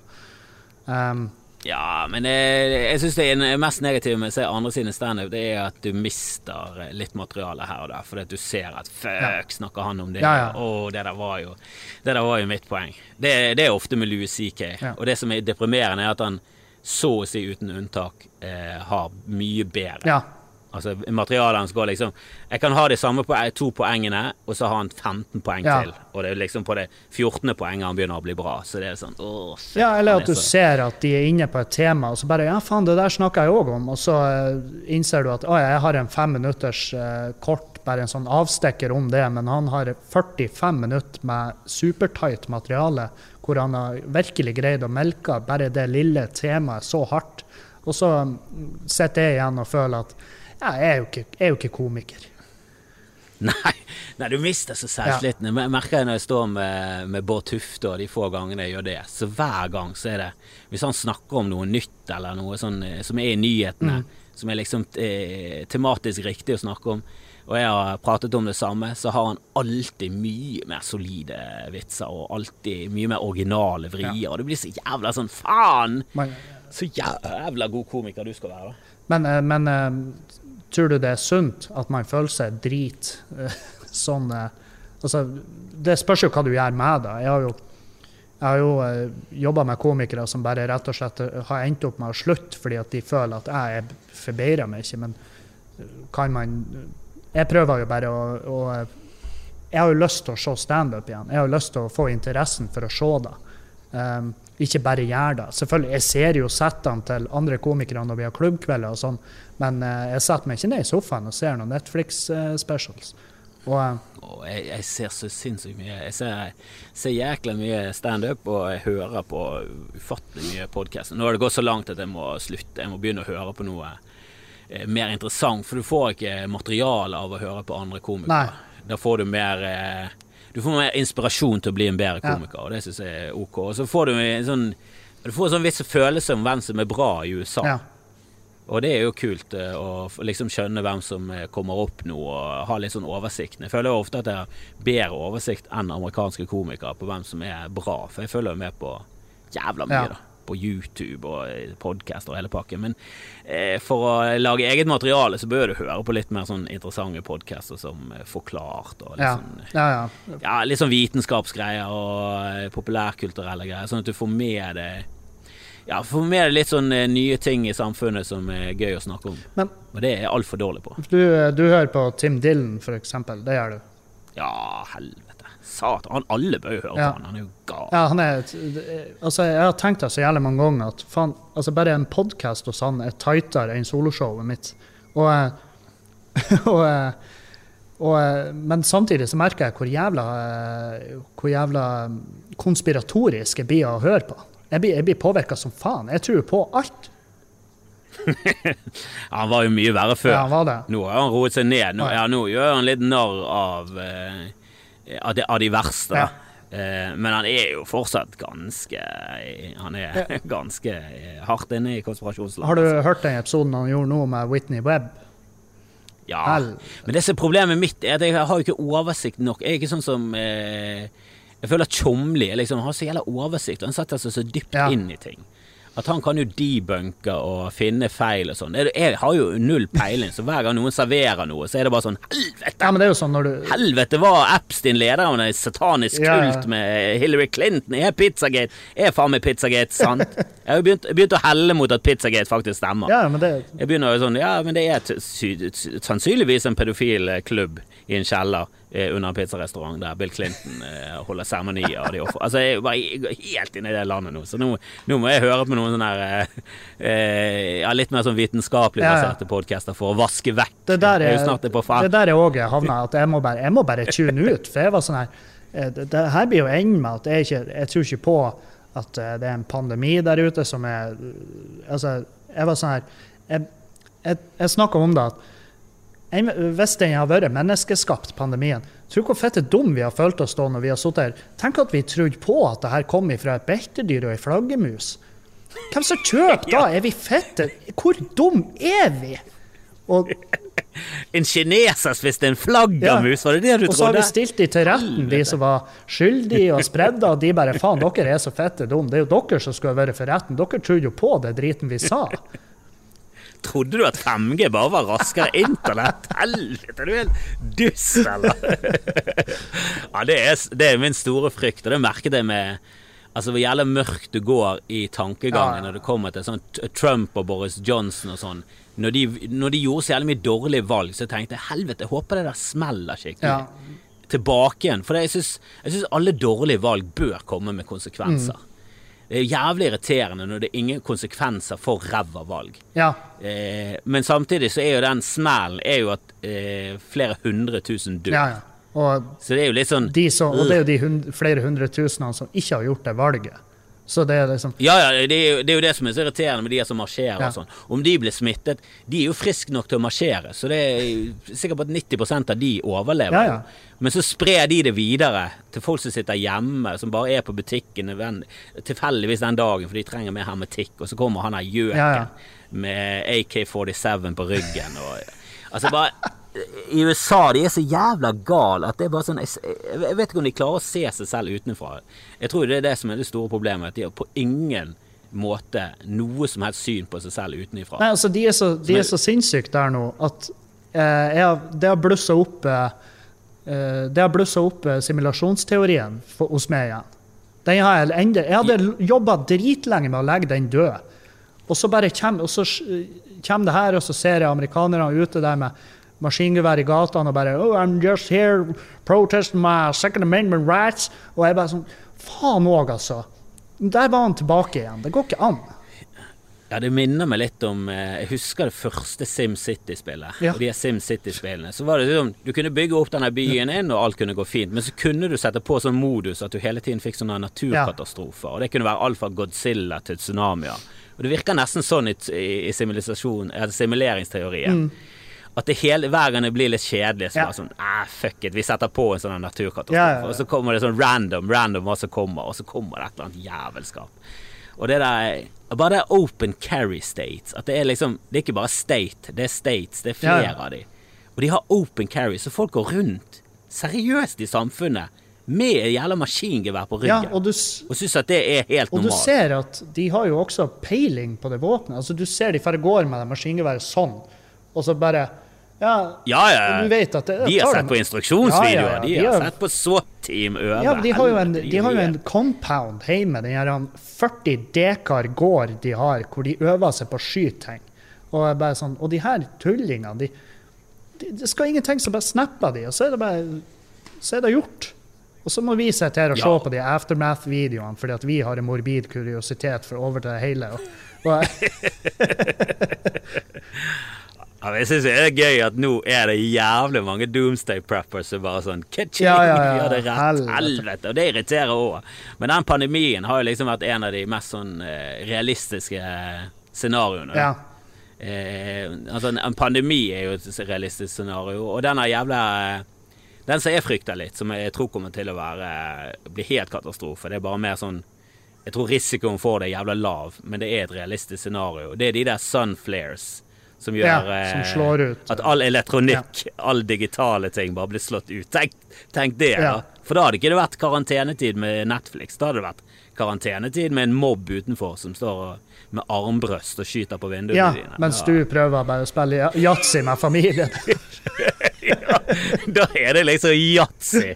Speaker 3: Um,
Speaker 1: Ja, men jeg, jeg syns det er mest negative med å se andre sine standup, det er at du mister eh, litt materiale her og der. Fordi at du ser at fuck, snakker han om det?
Speaker 3: Ja, ja.
Speaker 1: Å, det der var jo Det der var jo mitt poeng. Det, det er ofte med Louis CK.
Speaker 3: Ja.
Speaker 1: Og det som er deprimerende, er at han så å si uten unntak eh, har mye bedre.
Speaker 3: ja.
Speaker 1: Altså materialet hans går liksom Jeg kan ha de samme po to poengene, og så har han 15 poeng
Speaker 3: Ja.
Speaker 1: til. Og det er liksom på det 14. poenget han begynner å bli bra. Så det er sånn åh, shit,
Speaker 3: Ja, eller at du
Speaker 1: så-
Speaker 3: ser at de er inne på et tema, og så bare Ja, faen, det der snakka jeg òg om. Og så eh, innser du at å, jeg har en fem minutters eh, kort, bare en sånn avstikker om det, men han har 45 minutter med supertight materiale, hvor han har virkelig greid å melke bare det lille temaet så hardt. Og så mm, sitter jeg igjen og føler at ja, jeg er jo ikke, jeg er jo ikke komiker.
Speaker 1: Nei, nei, du mister så selvtilliten. Jeg merker jeg når jeg står med, med Bård Tufte og de få gangene jeg gjør det. Så hver gang så er det Hvis han snakker om noe nytt eller noe sånn eh, som er i nyhetene, som er liksom eh, tematisk riktig å snakke om, og jeg har pratet om det samme, så har han alltid mye mer solide vitser og alltid mye mer originale vrier. Og det blir så jævla sånn Faen! Så jævla god komiker du skal være,
Speaker 3: men, eh, men eh, tror du det er sunt at man føler seg drit? eh, Sånn Altså, det spørs jo hva du gjør med det. Jeg har jo, jeg har jo jobba med komikere som bare rett og slett har endt opp med å slutte fordi at de føler at jeg, forbedrer meg ikke. Men kan man jeg prøver jo bare å, å Jeg har jo lyst til å se standup igjen. Jeg har jo lyst til å få interessen for å se det. Um, ikke bare gjøre det. Selvfølgelig, Jeg ser jo settene til andre komikere når vi har klubbkvelder, og sånn, men uh, jeg setter meg ikke ned i sofaen og ser noen Netflix-specials. og uh,
Speaker 1: oh, jeg, jeg ser så sinnssykt mye. Jeg ser, ser jækla mye standup, og jeg hører på ufattelig mye podkast. Nå har det gått så langt at jeg må slutte. Jeg må begynne å høre på noe eh, mer interessant, for du får ikke materiale av å høre på andre komikere.
Speaker 3: Nei.
Speaker 1: Da får du mer eh, Du får mer inspirasjon til å bli en bedre
Speaker 3: Ja.
Speaker 1: komiker, og det syns jeg er ok. Og så får du en sånn du får en sånn viss følelse om hvem som er bra i USA.
Speaker 3: ja.
Speaker 1: Og det er jo kult eh, å liksom skjønne hvem som eh, kommer opp nå, og ha litt sånn oversikt. Jeg føler jo ofte at jeg har bedre oversikt enn amerikanske komikere på hvem som er bra, for jeg følger jo med på jævla mye,
Speaker 3: Ja.
Speaker 1: da. På YouTube og podkast og hele pakken. Men eh, for å lage eget materiale, så bør du høre på litt mer sånn interessante podcaster som eh, Forklart og litt
Speaker 3: Ja.
Speaker 1: sånn
Speaker 3: ja, ja.
Speaker 1: ja, litt sånn vitenskapsgreier og eh, populærkulturelle greier, sånn at du får med deg ja, for meg er det litt sånn eh, nye ting i samfunnet som er gøy å snakke om.
Speaker 3: Men
Speaker 1: Og det er jeg altfor dårlig på.
Speaker 3: du, du hører på Tim Dylan, for eksempel. Det gjør du.
Speaker 1: Ja, helvete. Satan. Han, alle bør jo høre
Speaker 3: Ja.
Speaker 1: på han. Han er jo gal.
Speaker 3: Ja, han er Altså, jeg har tenkt det så jævlig mange ganger at faen, altså bare en podkast hos han er tightere enn soloshowet mitt. Og, eh, og, eh, og, eh, men samtidig så merker jeg hvor jævla, eh, hvor jævla konspiratorisk jeg blir å høre på. Jeg blir, jeg blir påvirka som faen. Jeg tror på alt.
Speaker 1: Han var jo mye verre før.
Speaker 3: Ja, han var det.
Speaker 1: Nå har han roet seg ned. Nå,
Speaker 3: ja,
Speaker 1: nå gjør han litt narr av, eh, av, de, av de verste.
Speaker 3: Ja.
Speaker 1: Eh, men han er jo fortsatt ganske Han er ganske eh, hardt inne i konspirasjonsland.
Speaker 3: Har du hørt den episoden han gjorde nå med Whitney Webb?
Speaker 1: Ja,
Speaker 3: Hell.
Speaker 1: men det som er problemet mitt er at jeg har jo ikke oversikt nok. Jeg er ikke sånn som eh, Jeg føler Tjomli liksom, har så jævla oversikt, og han setter seg så dypt
Speaker 3: Ja.
Speaker 1: inn i ting. At han kan jo debunke og finne feil og sånn. Jeg, har jo null peiling, så hver gang noen serverer noe, så er det bare sånn Helvete!
Speaker 3: Ja, men det er jo sånn når du
Speaker 1: Helvete, var Epstein leder av en satanisk
Speaker 3: Ja, ja.
Speaker 1: kult med Hillary Clinton? Er Pizzagate Er faen meg Pizzagate sant? Jeg har begynt, begynt å helle mot at Pizzagate faktisk stemmer.
Speaker 3: Ja, men det
Speaker 1: Jeg begynner jo sånn, ja, men det er sannsynligvis en pedofil klubb i en kjeller under en pizzarestaurant der Bill Clinton eh, holder seremonier. Altså, jeg er bare jeg går helt inn i det landet nå, så nå, nå må jeg høre på noen sånne her, eh, eh, ja, litt mer sånn vitenskapelig
Speaker 3: Ja, ja.
Speaker 1: baserte podcaster for å vaske vekk.
Speaker 3: det der
Speaker 1: Jeg er
Speaker 3: er,
Speaker 1: jo snart
Speaker 3: det der er òg havna at jeg må bare, jeg må bare tune ut. For jeg var sånn her eh, Det, det her blir jo enden med at jeg ikke Jeg tror ikke på at eh, det er en pandemi der ute som er Altså, jeg var sånn her Jeg, jeg, jeg snakka om det at hvis den har vært menneskeskapt, pandemien Tror du hvor fette dum vi har følt oss da når vi har sittet her? Tenk at vi trodde på at det her kom fra et beltedyr og ei flaggermus. Hvem som kjøper da? Er vi fette? Hvor dum er vi? Og
Speaker 1: En kineser spiste en flaggermus, var det det du
Speaker 3: Og så har vi stilt de til retten, de som var skyldige og spredda, og de bare faen, dere er så fette dumme. Det er jo dere som skulle vært for retten. Dere trodde jo på det driten vi sa.
Speaker 1: Trodde du at 5G bare var raskere internett? Helvete, er du helt dust, eller? ja, det er, det er min store frykt, og det merket jeg med Altså hvor jævlig mørkt du går i tankegangen
Speaker 3: Ja,
Speaker 1: når det kommer til sånn Trump og Boris Johnson og sånn. Når de, når de gjorde så jævlig mye dårlige valg, så tenkte jeg helvete, jeg håper det der smeller skikkelig.
Speaker 3: Ja.
Speaker 1: Tilbake igjen. For jeg syns, alle dårlige valg bør komme med konsekvenser. Det er jævlig irriterende når det er ingen konsekvenser for ræva valg.
Speaker 3: Ja.
Speaker 1: Eh, men samtidig så er jo den smellen er jo at eh, flere hundre tusen dør.
Speaker 3: ja, ja. Og,
Speaker 1: Så det er jo litt sånn
Speaker 3: de som, og det er jo de hund, flere hundre tusenene som ikke har gjort det valget. Så det er liksom
Speaker 1: Ja, ja, det er, jo, det er jo det som er så irriterende med de som marsjerer
Speaker 3: Ja.
Speaker 1: og sånn. Om de blir smittet De er jo friske nok til å marsjere, så det er sikkert på at 90% av de overlever.
Speaker 3: Ja, ja.
Speaker 1: Men så sprer de det videre til folk som sitter hjemme, som bare er på butikken tilfeldigvis den dagen, for de trenger mer hermetikk, og så kommer han her gjøken med AK-47 på ryggen og Altså bare I USA de er så jævla gale at det er bare sånn Jeg, jeg vet ikke om de klarer å se seg selv utenfra. Jeg tror det er det som er det store problemet. At de har på ingen måte noe som helst syn på seg selv utenfra.
Speaker 3: Nei, altså, de er så, de er så sinnssyke der nå at eh, jeg, det har blussa opp eh, eh, Det har blussa opp eh, simulasjonsteorien for, hos meg igjen. Den har jeg, enda, jeg hadde jobba dritlenge med å legge den død. Og så bare kommer, og så kommer det her, og så ser jeg amerikanerne ute der med, maskingevær i gatene og bare oh, I'm just here protesting my second amendment rights. Og jeg bare sånn Faen òg, altså. Der var han tilbake igjen. Det går ikke an.
Speaker 1: Ja, det minner meg litt om eh, Jeg husker det første SimCity-spillet.
Speaker 3: Ja.
Speaker 1: Og de SimCity-spillene. Så var det sånn Du kunne bygge opp denne byen inn, og alt kunne gå fint. Men så kunne du sette på sånn modus at du hele tiden fikk sånne naturkatastrofer. Og det kunne være alt fra Godzilla til tsunamier. Og det virker nesten sånn i, i, i simuleringsteorien. Mm. At det hele, hver gang det blir litt kjedelig, så
Speaker 3: Ja.
Speaker 1: bare sånn eh, Fuck it, vi setter på en sånn naturkatastrofe.
Speaker 3: Ja, ja, ja.
Speaker 1: Og så kommer det sånn random, random hva som kommer, og så kommer det et eller annet jævelskap. Og det der Bare det open carry states. At det er liksom Det er ikke bare state, det er states. Det er flere
Speaker 3: Ja, ja.
Speaker 1: av de. Og de har open carry, så folk går rundt seriøst i samfunnet med et jævla maskingevær på
Speaker 3: Ja,
Speaker 1: ryggen.
Speaker 3: og du,
Speaker 1: og syns at det er helt
Speaker 3: og du ser at de har jo også peiling på det våpenet. Altså, du ser de bare går med det maskingeværet sånn, og så bare Ja,
Speaker 1: ja, ja.
Speaker 3: du vet at det,
Speaker 1: De har sett på instruksjonsvideoer.
Speaker 3: Ja, ja, ja.
Speaker 1: De
Speaker 3: De
Speaker 1: har sett på SWAT-team øve.
Speaker 3: Ja, de har jo en, de har jo en compound hjemme, den her 40 dekar gård de har, hvor de øver seg på å skyte ting. Og, bare sånn, og de her tullingene, de, de, det skal ingenting, så bare snapper de, og så er det bare så er det gjort. Og så må vi sitte her og se på de aftermath-videoene, fordi at vi har en morbid kuriositet for å overta det hele. Og, og,
Speaker 1: Ja, jeg syns det er gøy at nå er det jævlig mange Doomsday Preppers som bare sånn!
Speaker 3: Ja, ja, ja,
Speaker 1: hadde rett.
Speaker 3: helvete.
Speaker 1: Og det irriterer òg. Men den pandemien har jo liksom vært en av de mest sånn eh, realistiske eh, scenarioene.
Speaker 3: ja.
Speaker 1: Eh, altså en, pandemi er jo et realistisk scenario, og den er jævla Den som jeg frykter litt, som jeg tror kommer til å være bli helt katastrofe, det er bare mer sånn Jeg tror risikoen for det er jævla lav, men det er et realistisk scenario. Det er de der sunflares som gjør
Speaker 3: Ja, som
Speaker 1: eh,
Speaker 3: slår ut.
Speaker 1: at all elektronikk, all digitale ting, bare blir slått ut. Tenk, tenk det,
Speaker 3: Ja.
Speaker 1: da. For da hadde ikke det vært karantenetid med Netflix. Da hadde det vært karantenetid med en mobb utenfor som står med armbrøst og skyter på vinduene
Speaker 3: ja,
Speaker 1: dine.
Speaker 3: mens
Speaker 1: Ja.
Speaker 3: du prøver bare å spille ja- yatzy med familien.
Speaker 1: ja, da er det liksom yatzy.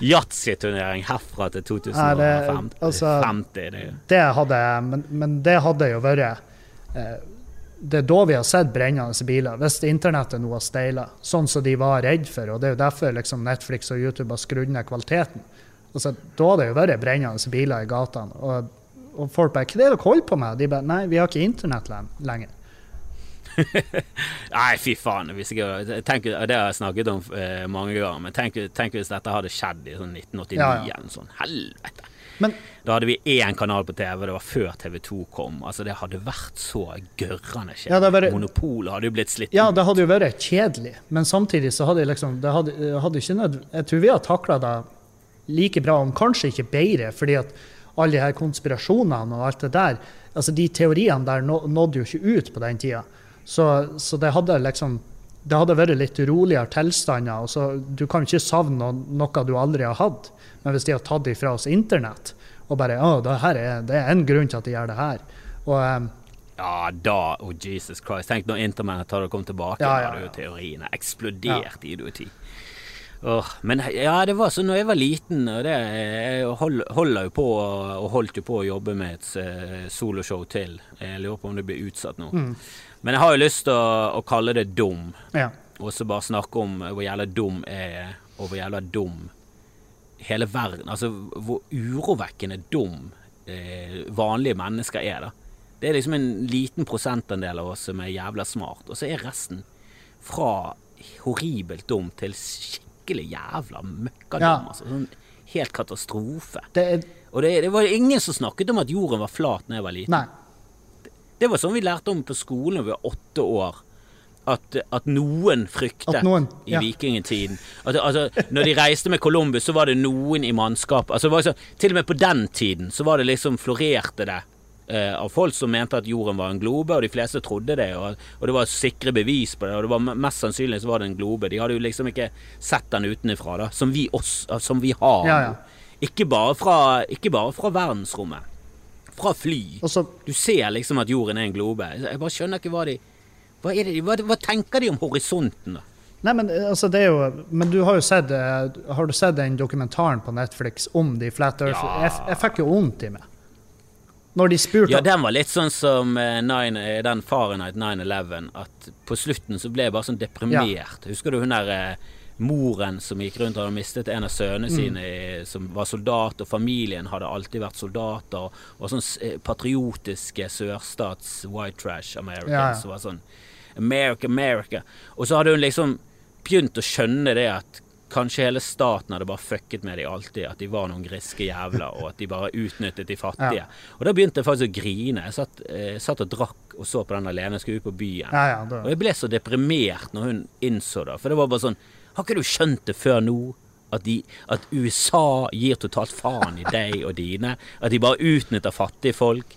Speaker 1: Yatzy-turnering herfra til
Speaker 3: Nei, det-
Speaker 1: 2050.
Speaker 3: altså-
Speaker 1: det,
Speaker 3: Det hadde, men, men det hadde jo vært eh, Det er da vi har sett brennende biler, hvis internettet nå har steila, sånn som de var redd for. og Det er jo derfor liksom Netflix og YouTube har skrudd ned kvaliteten. Altså, da har det jo vært brennende biler i gatene. Og, og folk bare 'Hva er det dere holder på med?' De bare 'Nei, vi har ikke internett lenger'.
Speaker 1: Nei, fy faen. Jeg, tenk, det har jeg snakket om eh, mange ganger, men tenk, tenk hvis dette hadde skjedd i sånn 1989
Speaker 3: Ja, ja.
Speaker 1: eller noe sånt. Helvete.
Speaker 3: Men
Speaker 1: Da hadde vi én kanal på TV, det var før TV2 kom. Altså, det hadde vært så gørrende
Speaker 3: Ja, vært-
Speaker 1: Monopolet hadde jo blitt slitt
Speaker 3: Ja, det hadde jo vært kjedelig, men samtidig så hadde jeg liksom det hadde, hadde ikke nød, Jeg tror vi har takla det like bra, om kanskje ikke bedre, fordi at alle de her konspirasjonene og alt det der altså De teoriene der nådde jo ikke ut på den tida. Så, så det hadde liksom det hadde vært litt roligere tilstander. og så Du kan ikke savne noe du aldri har hatt. Men hvis de har tatt ifra oss internett og bare å, det, er, det er en grunn til at de gjør det her. Og um,
Speaker 1: Ja, da Oh, Jesus Christ. Tenk når internett hadde kommet tilbake,
Speaker 3: Ja,
Speaker 1: da
Speaker 3: ja,
Speaker 1: hadde jo
Speaker 3: ja.
Speaker 1: teoriene eksplodert i idioti. Oh, men ja, det var sånn når jeg var liten, og det Jeg hold, holder jo på og holdt jo på å jobbe med et eh, soloshow til. Jeg lurer på om det blir utsatt nå.
Speaker 3: Mm.
Speaker 1: Men jeg har jo lyst til å, å kalle det dum,
Speaker 3: ja.
Speaker 1: og så bare snakke om hvor jævla dum jeg er, og hvor jævla dum hele verden Altså hvor urovekkende dum eh, vanlige mennesker er, da. Det er liksom en liten prosentandel av oss som er jævla smart, og så er resten fra horribelt dum til skikkelig jævla møkkadum.
Speaker 3: Ja.
Speaker 1: Altså, sånn helt katastrofe.
Speaker 3: Det er
Speaker 1: Og det, det var ingen som snakket om at jorden var flat da jeg var liten.
Speaker 3: Nei.
Speaker 1: Det var sånn vi lærte om på skolen da vi var åtte år. At, at noen fryktet
Speaker 3: At noen-
Speaker 1: i
Speaker 3: ja.
Speaker 1: vikingtiden. At, altså, når de reiste med Columbus, så var det noen i mannskap altså, det Til og med på den tiden så var det liksom florerte det eh, av folk som mente at jorden var en globe, og de fleste trodde det. Og, og det var sikre bevis på det, og det var mest sannsynlig så var det en globe. De hadde jo liksom ikke sett den utenfra, da, som vi, oss, som vi har.
Speaker 3: Ja, ja.
Speaker 1: Ikke, bare fra, ikke bare fra verdensrommet. Fra fly.
Speaker 3: Og så
Speaker 1: Du ser liksom at jorden er en globe. Jeg bare skjønner ikke hva de Hva, det, hva, hva tenker de om horisonten, da?
Speaker 3: Nei, men eh, altså, det er jo Men du har jo sett eh, Har du sett den dokumentaren på Netflix om de flat earth?
Speaker 1: Ja.
Speaker 3: Jeg, jeg fikk jo vondt i meg. Når de spurte
Speaker 1: Ja, den var litt sånn som uh, nine, den Fahrenheit 9-11. At på slutten så ble jeg bare sånn deprimert. Husker du hun der uh, moren som gikk rundt og hadde mistet en av sønnene
Speaker 3: Mm.
Speaker 1: sine som var soldat, og familien hadde alltid vært soldater, og, og sånn patriotiske sørstats white trash americans
Speaker 3: Ja, ja.
Speaker 1: som var sånn America, America. Og så hadde hun liksom begynt å skjønne det at kanskje hele staten hadde bare fucket med dem alltid, at de var noen griske jævler, og at de bare utnyttet de fattige. Og da begynte jeg faktisk å grine. Jeg satt, eh, satt og drakk og så på den alene, skulle ut på byen.
Speaker 3: Ja, ja.
Speaker 1: Og jeg ble så deprimert når hun innså det, for det var bare sånn Har ikke du skjønt det før nå? At, de, at USA gir totalt faen i deg og dine? At de bare utnytter fattige folk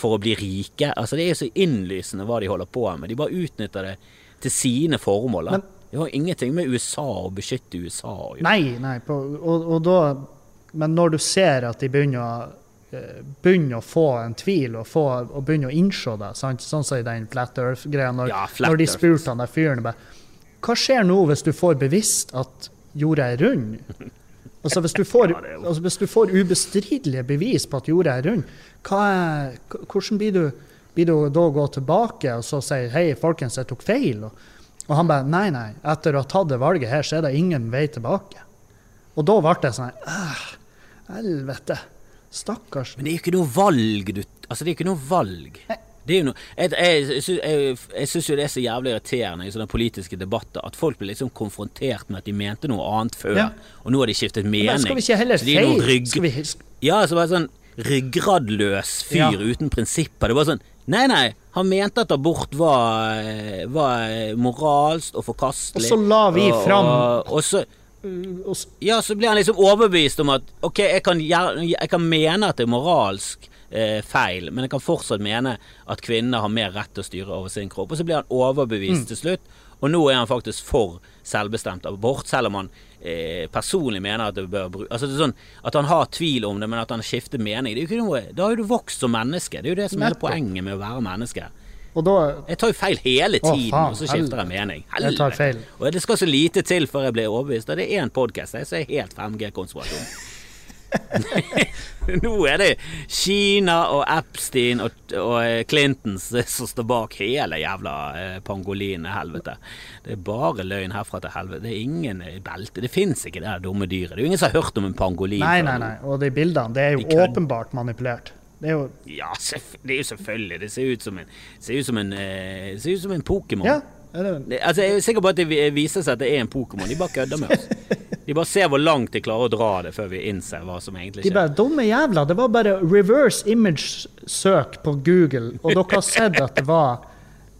Speaker 1: for å bli rike? Altså Det er jo så innlysende hva de holder på med. De bare utnytter det til sine formål.
Speaker 3: Men-
Speaker 1: det har ingenting med USA å beskytte USA å gjøre.
Speaker 3: Nei, nei, på, og, og da Men når du ser at de begynner å eh, begynner å få en tvil og, få, og begynner å innse det, sant? sånn som i den Flat Earth-greia, når,
Speaker 1: Ja, Flat
Speaker 3: når de spurte han der fyren bare, Hva skjer nå hvis du får bevisst at jorda er rund? Altså Hvis du får, altså, hvis du får ubestridelige bevis på at jorda er rund, er, hvordan blir du, blir du da å gå tilbake og så si hei, folkens, jeg tok feil? Og, og han bare nei, nei, etter å ha tatt det valget her, så er det ingen vei tilbake. Og da ble det sånn «Ah, Helvete. Stakkars.
Speaker 1: Men det er jo ikke noe valg, du Altså, det er ikke noe valg. Det er jo noe Jeg, jeg, jeg, syns jo det er så jævlig irriterende i sånne politiske debatter at folk blir liksom konfrontert med at de mente noe annet før,
Speaker 3: Ja.
Speaker 1: og nå har de skiftet mening.
Speaker 3: Men skal vi ikke heller
Speaker 1: er
Speaker 3: feil?
Speaker 1: Ja, så bare sånn ryggradløs fyr
Speaker 3: Ja.
Speaker 1: uten prinsipper. Det var sånn Nei, nei, han mente at abort var, var moralsk og forkastelig.
Speaker 3: Og så la vi fram-
Speaker 1: og, og så
Speaker 3: s-
Speaker 1: ja, så blir han liksom overbevist om at ok, jeg kan, jeg kan mene at det er moralsk eh, feil, men jeg kan fortsatt mene at kvinner har mer rett til å styre over sin kropp. Og så blir han overbevist til slutt, og nå er han faktisk for selvbestemt abort, selv om han eh, personlig mener at det bør bruke Altså det er sånn at han har tvil om det, men at han skifter mening. Det er jo ikke noe, da har jo du vokst som menneske. Det er jo det som er poenget med å være menneske.
Speaker 3: da
Speaker 1: Jeg tar jo feil hele
Speaker 3: Å,
Speaker 1: tiden,
Speaker 3: faen,
Speaker 1: og så skifter jeg
Speaker 3: helvete.
Speaker 1: mening.
Speaker 3: Jeg tar feil.
Speaker 1: Og det skal så lite til før jeg blir overbevist. Og det er én podkast så er helt 5G-konspirasjon. Nå er det Kina og Epstein og, og eh, Clintons som står bak hele jævla pangolin-helvete. Det er bare løgn herfra til helvete. Det er ingen eh, belte. Det fins ikke det dumme dyret. Det er jo ingen som har hørt om en pangolin
Speaker 3: Nei, nei, nei. Og de bildene, det er
Speaker 1: De
Speaker 3: jo
Speaker 1: kødder.
Speaker 3: åpenbart manipulert. Det er jo
Speaker 1: Ja, det er jo selvfølgelig. Det ser ut som en, ser ut som en, eh, ser ut som en Pokémon.
Speaker 3: Ja. Det,
Speaker 1: Altså, jeg er sikker på at det viser seg at det er en Pokémon. De bare kødder med oss. De bare ser hvor langt de klarer å dra det før vi innser hva som egentlig skjer.
Speaker 3: de bare Dumme jævla. Det var bare reverse image-søk på Google, og dere har sett at det var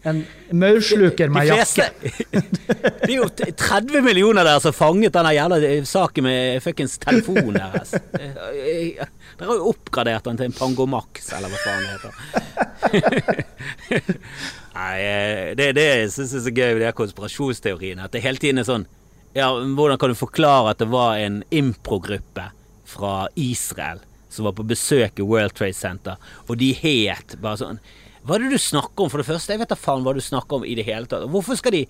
Speaker 3: en maursluker med jakke.
Speaker 1: Det er jo 30 millioner der som fanget denne jævla eh, saken med fuckings telefonen deres. Eh, eh, Dere har jo oppgradert den til en Pangomax, eller hva faen det heter. Nei, eh, det det jeg syns er så gøy med de konspirasjonsteoriene. At det hele tiden er sånn Ja, hvordan kan du forklare at det var en improgruppe fra Israel som var på besøk i World Trade Center, og de het bare sånn Hva er det du snakker om, for det første? Jeg vet da faen hva du snakker om i det hele tatt. Hvorfor skal de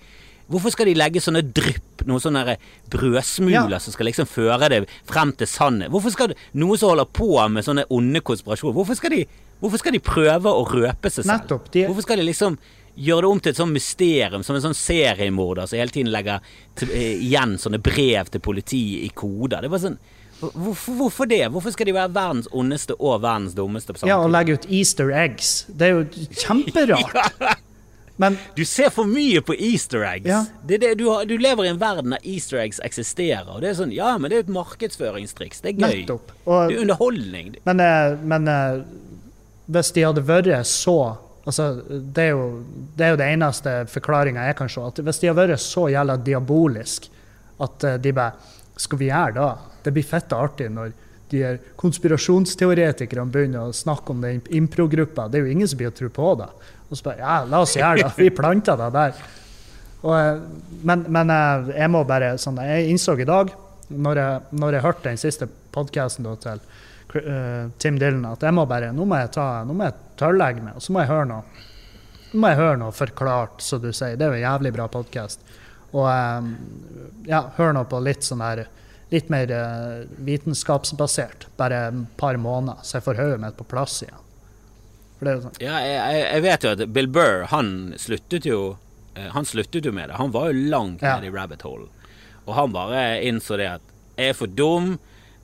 Speaker 1: Hvorfor skal de legge sånne drypp, noen sånne brødsmuler
Speaker 3: Ja.
Speaker 1: som skal liksom føre det frem til sannhet? Hvorfor skal noen som holder på med sånne onde konspirasjoner, hvorfor skal de, hvorfor skal de prøve å røpe seg selv?
Speaker 3: Nettopp, de-
Speaker 1: Hvorfor skal de liksom gjøre det om til et sånt mysterium, som en sånn seriemorder som hele tiden legger til, eh, igjen sånne brev til politiet i koder? Det var sånn Hvorfor, hvorfor det? Hvorfor skal de være verdens ondeste og verdens dummeste på
Speaker 3: Ja, og legge ut easter eggs. Det er jo kjemperart. Men
Speaker 1: Du ser for mye på easter eggs.
Speaker 3: Ja.
Speaker 1: Det det, du, har, du lever i en verden der easter eggs eksisterer. Og det er sånn, ja, men det er et markedsføringstriks. Det er gøy.
Speaker 3: Og,
Speaker 1: Det er underholdning.
Speaker 3: Men, eh, men eh, hvis de hadde vært så altså, det, er jo, det er jo det eneste forklaringa jeg kan se. At hvis de har vært så jævla diabolisk at eh, de bare Skal vi gjøre det? Det blir fette artig når de her konspirasjonsteoretikerne begynner å snakke om den improgruppa. Det er jo ingen som blir å tro på det. Og så bare Ja, la oss gjøre det. Vi planta det der. Og, eh, men men eh, jeg må bare sånn, Jeg innså i dag, når jeg, når jeg hørte den siste podkasten til Tim Dylan, at jeg må bare Nå må jeg ta, nå må jeg tørrlegge meg, og så må jeg høre noe. Nå må jeg høre noe forklart, som du sier. Det er jo en jævlig bra podkast. Og eh, ja, hør nå på litt sånn her Litt mer eh, vitenskapsbasert. Bare et par måneder, så jeg får hodet mitt på plass igjen. Sånn.
Speaker 1: Ja, jeg, jeg- vet jo at Bill Burr, han sluttet jo eh, Han sluttet jo med det. Han var jo langt
Speaker 3: Ja.
Speaker 1: nede i rabbit hole. Og han bare innså det at jeg er for dum,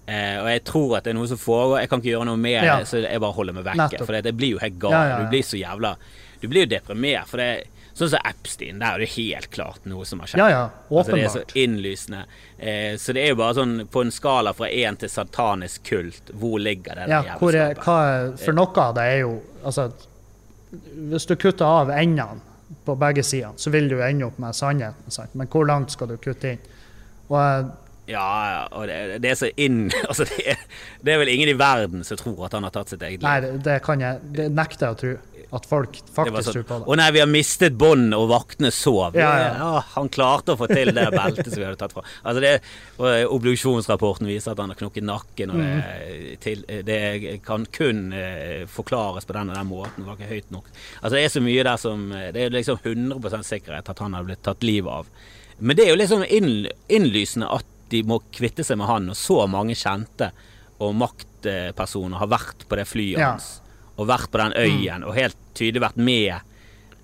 Speaker 1: eh, og jeg tror at det er noe som foregår. Jeg kan ikke gjøre noe med
Speaker 3: Ja.
Speaker 1: så jeg bare holder meg
Speaker 3: vekk.
Speaker 1: For det, det blir jo helt gal.
Speaker 3: Ja, ja.
Speaker 1: Du blir så jævla Du blir jo deprimert. For det Sånn som Epstein, der er det helt klart noe som har skjedd.
Speaker 3: Ja, ja,
Speaker 1: Altså, det er så innlysende. Eh, så det er jo bare sånn på en skala fra én til satanisk kult, hvor ligger det
Speaker 3: Ja, hvor er, hva for noe av det er jo altså, Hvis du kutter av endene på begge sider, så vil du ende opp med sannheten. Sant? Men hvor langt skal du kutte inn? Og
Speaker 1: Ja, og det, det er så inn altså det, er, det er vel ingen i verden som tror at han har tatt sitt eget liv.
Speaker 3: nei, det, det kan jeg Det nekter jeg å tro. At folk faktisk
Speaker 1: sånn,
Speaker 3: tror på det.
Speaker 1: Å nei, vi har mistet bånd, og vaktene sov.
Speaker 3: Ja, ja.
Speaker 1: Ja, han klarte å få til det beltet som vi hadde tatt fra. Altså det, Obduksjonsrapporten viser at han har knukket nakken. Og
Speaker 3: Mm.
Speaker 1: det, til, det kan kun eh, forklares på den og den måten. Det var ikke høyt nok. Altså Det er så mye der som Det er liksom 100% sikkerhet at han har blitt tatt livet av. Men det er jo liksom innlysende at de må kvitte seg med han, og så mange kjente og maktpersoner har vært på det flyet
Speaker 3: Ja.
Speaker 1: hans. Og vært på den øyen, og helt tydelig vært med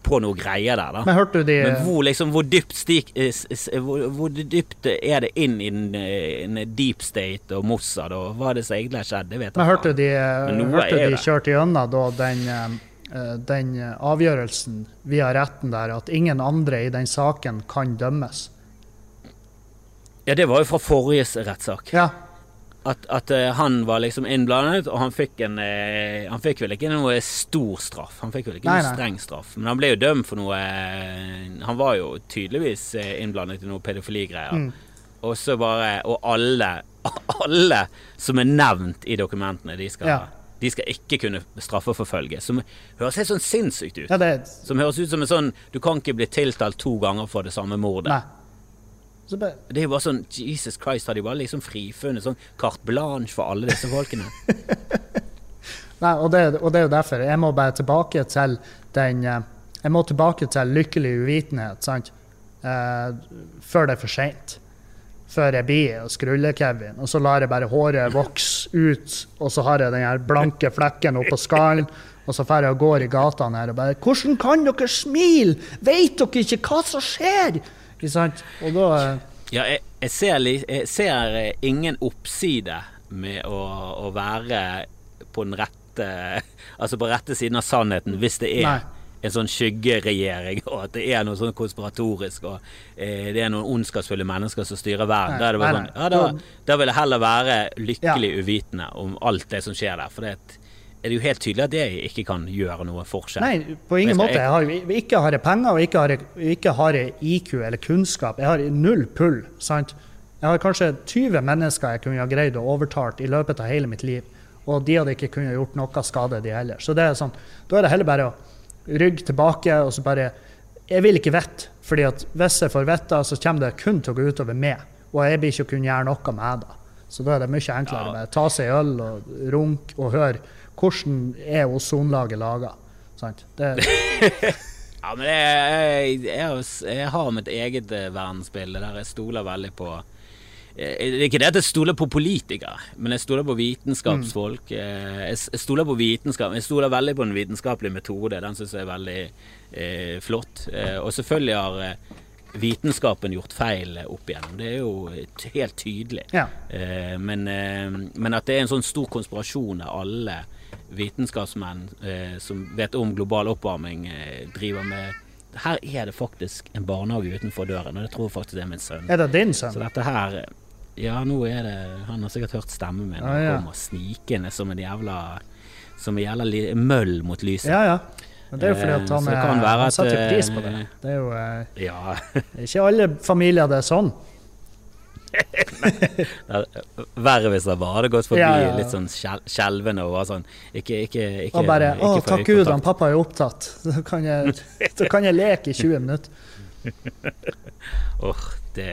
Speaker 1: på noe greier der. da.
Speaker 3: Men hørte du de
Speaker 1: Men hvor, liksom, hvor, dypt stik, eh, hvor, hvor dypt er det inn i en, eh, deep state og Mossad, og hva er det som egentlig har skjedd? Det vet
Speaker 3: Men
Speaker 1: jeg
Speaker 3: hørte de,
Speaker 1: Men
Speaker 3: hørte de kjørte gjennom da den, eh, den eh, avgjørelsen via retten der at ingen andre i den saken kan dømmes?
Speaker 1: Ja, det var jo fra forrige rettssak.
Speaker 3: Ja,
Speaker 1: At, at eh, han var liksom innblandet, og han fikk en eh, Han fikk vel ikke noe stor straff. Han fikk vel ikke
Speaker 3: Nei,
Speaker 1: noe
Speaker 3: nei.
Speaker 1: streng straff. Men han ble jo dømt for noe eh, Han var jo tydeligvis innblandet i noe pedofiligreier.
Speaker 3: Mm.
Speaker 1: Og så bare Og alle, alle som er nevnt i dokumentene, de skal,
Speaker 3: Ja.
Speaker 1: de skal ikke kunne straffeforfølge. Som høres helt sånn sinnssykt ut.
Speaker 3: ja det
Speaker 1: Som høres ut som en sånn Du kan ikke bli tiltalt to ganger for det samme mordet.
Speaker 3: Nei. Så bare,
Speaker 1: Det er bare sånn Jesus Christ, har de bare liksom frifunnet sånn carte blanche for alle disse folkene?
Speaker 3: nei og, det, og det er jo derfor. Jeg må bare tilbake til den eh, Jeg må tilbake til lykkelig uvitenhet, sant? Eh, før det er for seint. Før jeg blir skrulle-Kevin, og så lar jeg bare håret vokse ut, og så har jeg den her blanke flekken oppå skallen, og så drar jeg og går i gatene her og bare 'Hvordan kan dere smile? Vet dere ikke hva som skjer?' Ikke sant? Og da
Speaker 1: Ja, jeg, jeg, ser, jeg ser eh, ingen oppside med å, å være på den rette Altså på rette siden av sannheten, hvis det er
Speaker 3: Nei.
Speaker 1: en sånn skyggeregjering, og at det er noe sånn konspiratorisk, og eh, det er noen ondskapsfulle mennesker som styrer verden. Da er det sånn. Ja, da, da vil jeg heller være lykkelig
Speaker 3: Ja.
Speaker 1: uvitende om alt det som skjer der. For det er det jo helt tydelig at det ikke kan gjøre noe forskjell.
Speaker 3: Nei, på ingen
Speaker 1: Jeg skal-
Speaker 3: måte. Jeg har, jo- ikke har jeg penger, og ikke har jeg, ikke har jeg IQ eller kunnskap. Jeg har null pull. sant? Jeg har kanskje 20 mennesker jeg kunne ha greid å overtalt i løpet av hele mitt liv. Og de hadde ikke kunnet gjort noe skade, de heller. Så det er sånn, da er det heller bare å rygge tilbake og så bare Jeg vil ikke vite, fordi at hvis jeg får vite, så kommer det kun til å gå utover meg. Og jeg blir ikke å kunne gjøre noe med det. Så da er det mye enklere
Speaker 1: Ja.
Speaker 3: bare ta seg øl og runk og høre hvordan er ozonlaget laga. Sant? Det,
Speaker 1: Ja, men jeg, jeg, jeg, har mitt eget eh, verdensbilde der jeg stoler veldig på eh, Det er ikke det at jeg stoler på politikere, men jeg stoler på vitenskapsfolk. Eh, Jeg stoler på vitenskap. Jeg stoler veldig på den vitenskapelige metode. Den syns jeg er veldig eh, flott. Og selvfølgelig har vitenskapen gjort feil opp igjennom. Det er jo helt tydelig.
Speaker 3: ja.
Speaker 1: Men, men at det er en sånn stor konspirasjon av alle vitenskapsmenn eh, som vet om global oppvarming, eh, driver med Her er det faktisk en barnehage utenfor døren, og det tror jeg faktisk det er min sønn.
Speaker 3: Er det din
Speaker 1: Så
Speaker 3: sønn?
Speaker 1: dette her Ja, nå er det Han har sikkert hørt stemmen min.
Speaker 3: Ah,
Speaker 1: Han
Speaker 3: ja.
Speaker 1: kommer snikende som en jævla Som en jævla møll mot lyset.
Speaker 3: Ja, ja. Men det er jo fordi
Speaker 1: Eh,
Speaker 3: at han,
Speaker 1: eh,
Speaker 3: han setter pris på
Speaker 1: eh,
Speaker 3: det. Det er jo eh,
Speaker 1: Ja.
Speaker 3: ikke alle familier det er sånn.
Speaker 1: Er Verre hvis det bare hadde gått forbi
Speaker 3: Ja, ja, ja.
Speaker 1: litt sånn skjel- skjelvende og var sånn Ikke, ikke, ikke
Speaker 3: Og bare
Speaker 1: ikke
Speaker 3: 'Å, takk Gud,
Speaker 1: øyekontakt».
Speaker 3: han pappa er opptatt'. Da kan jeg, så kan jeg leke i 20 minutter.
Speaker 1: Åh, det,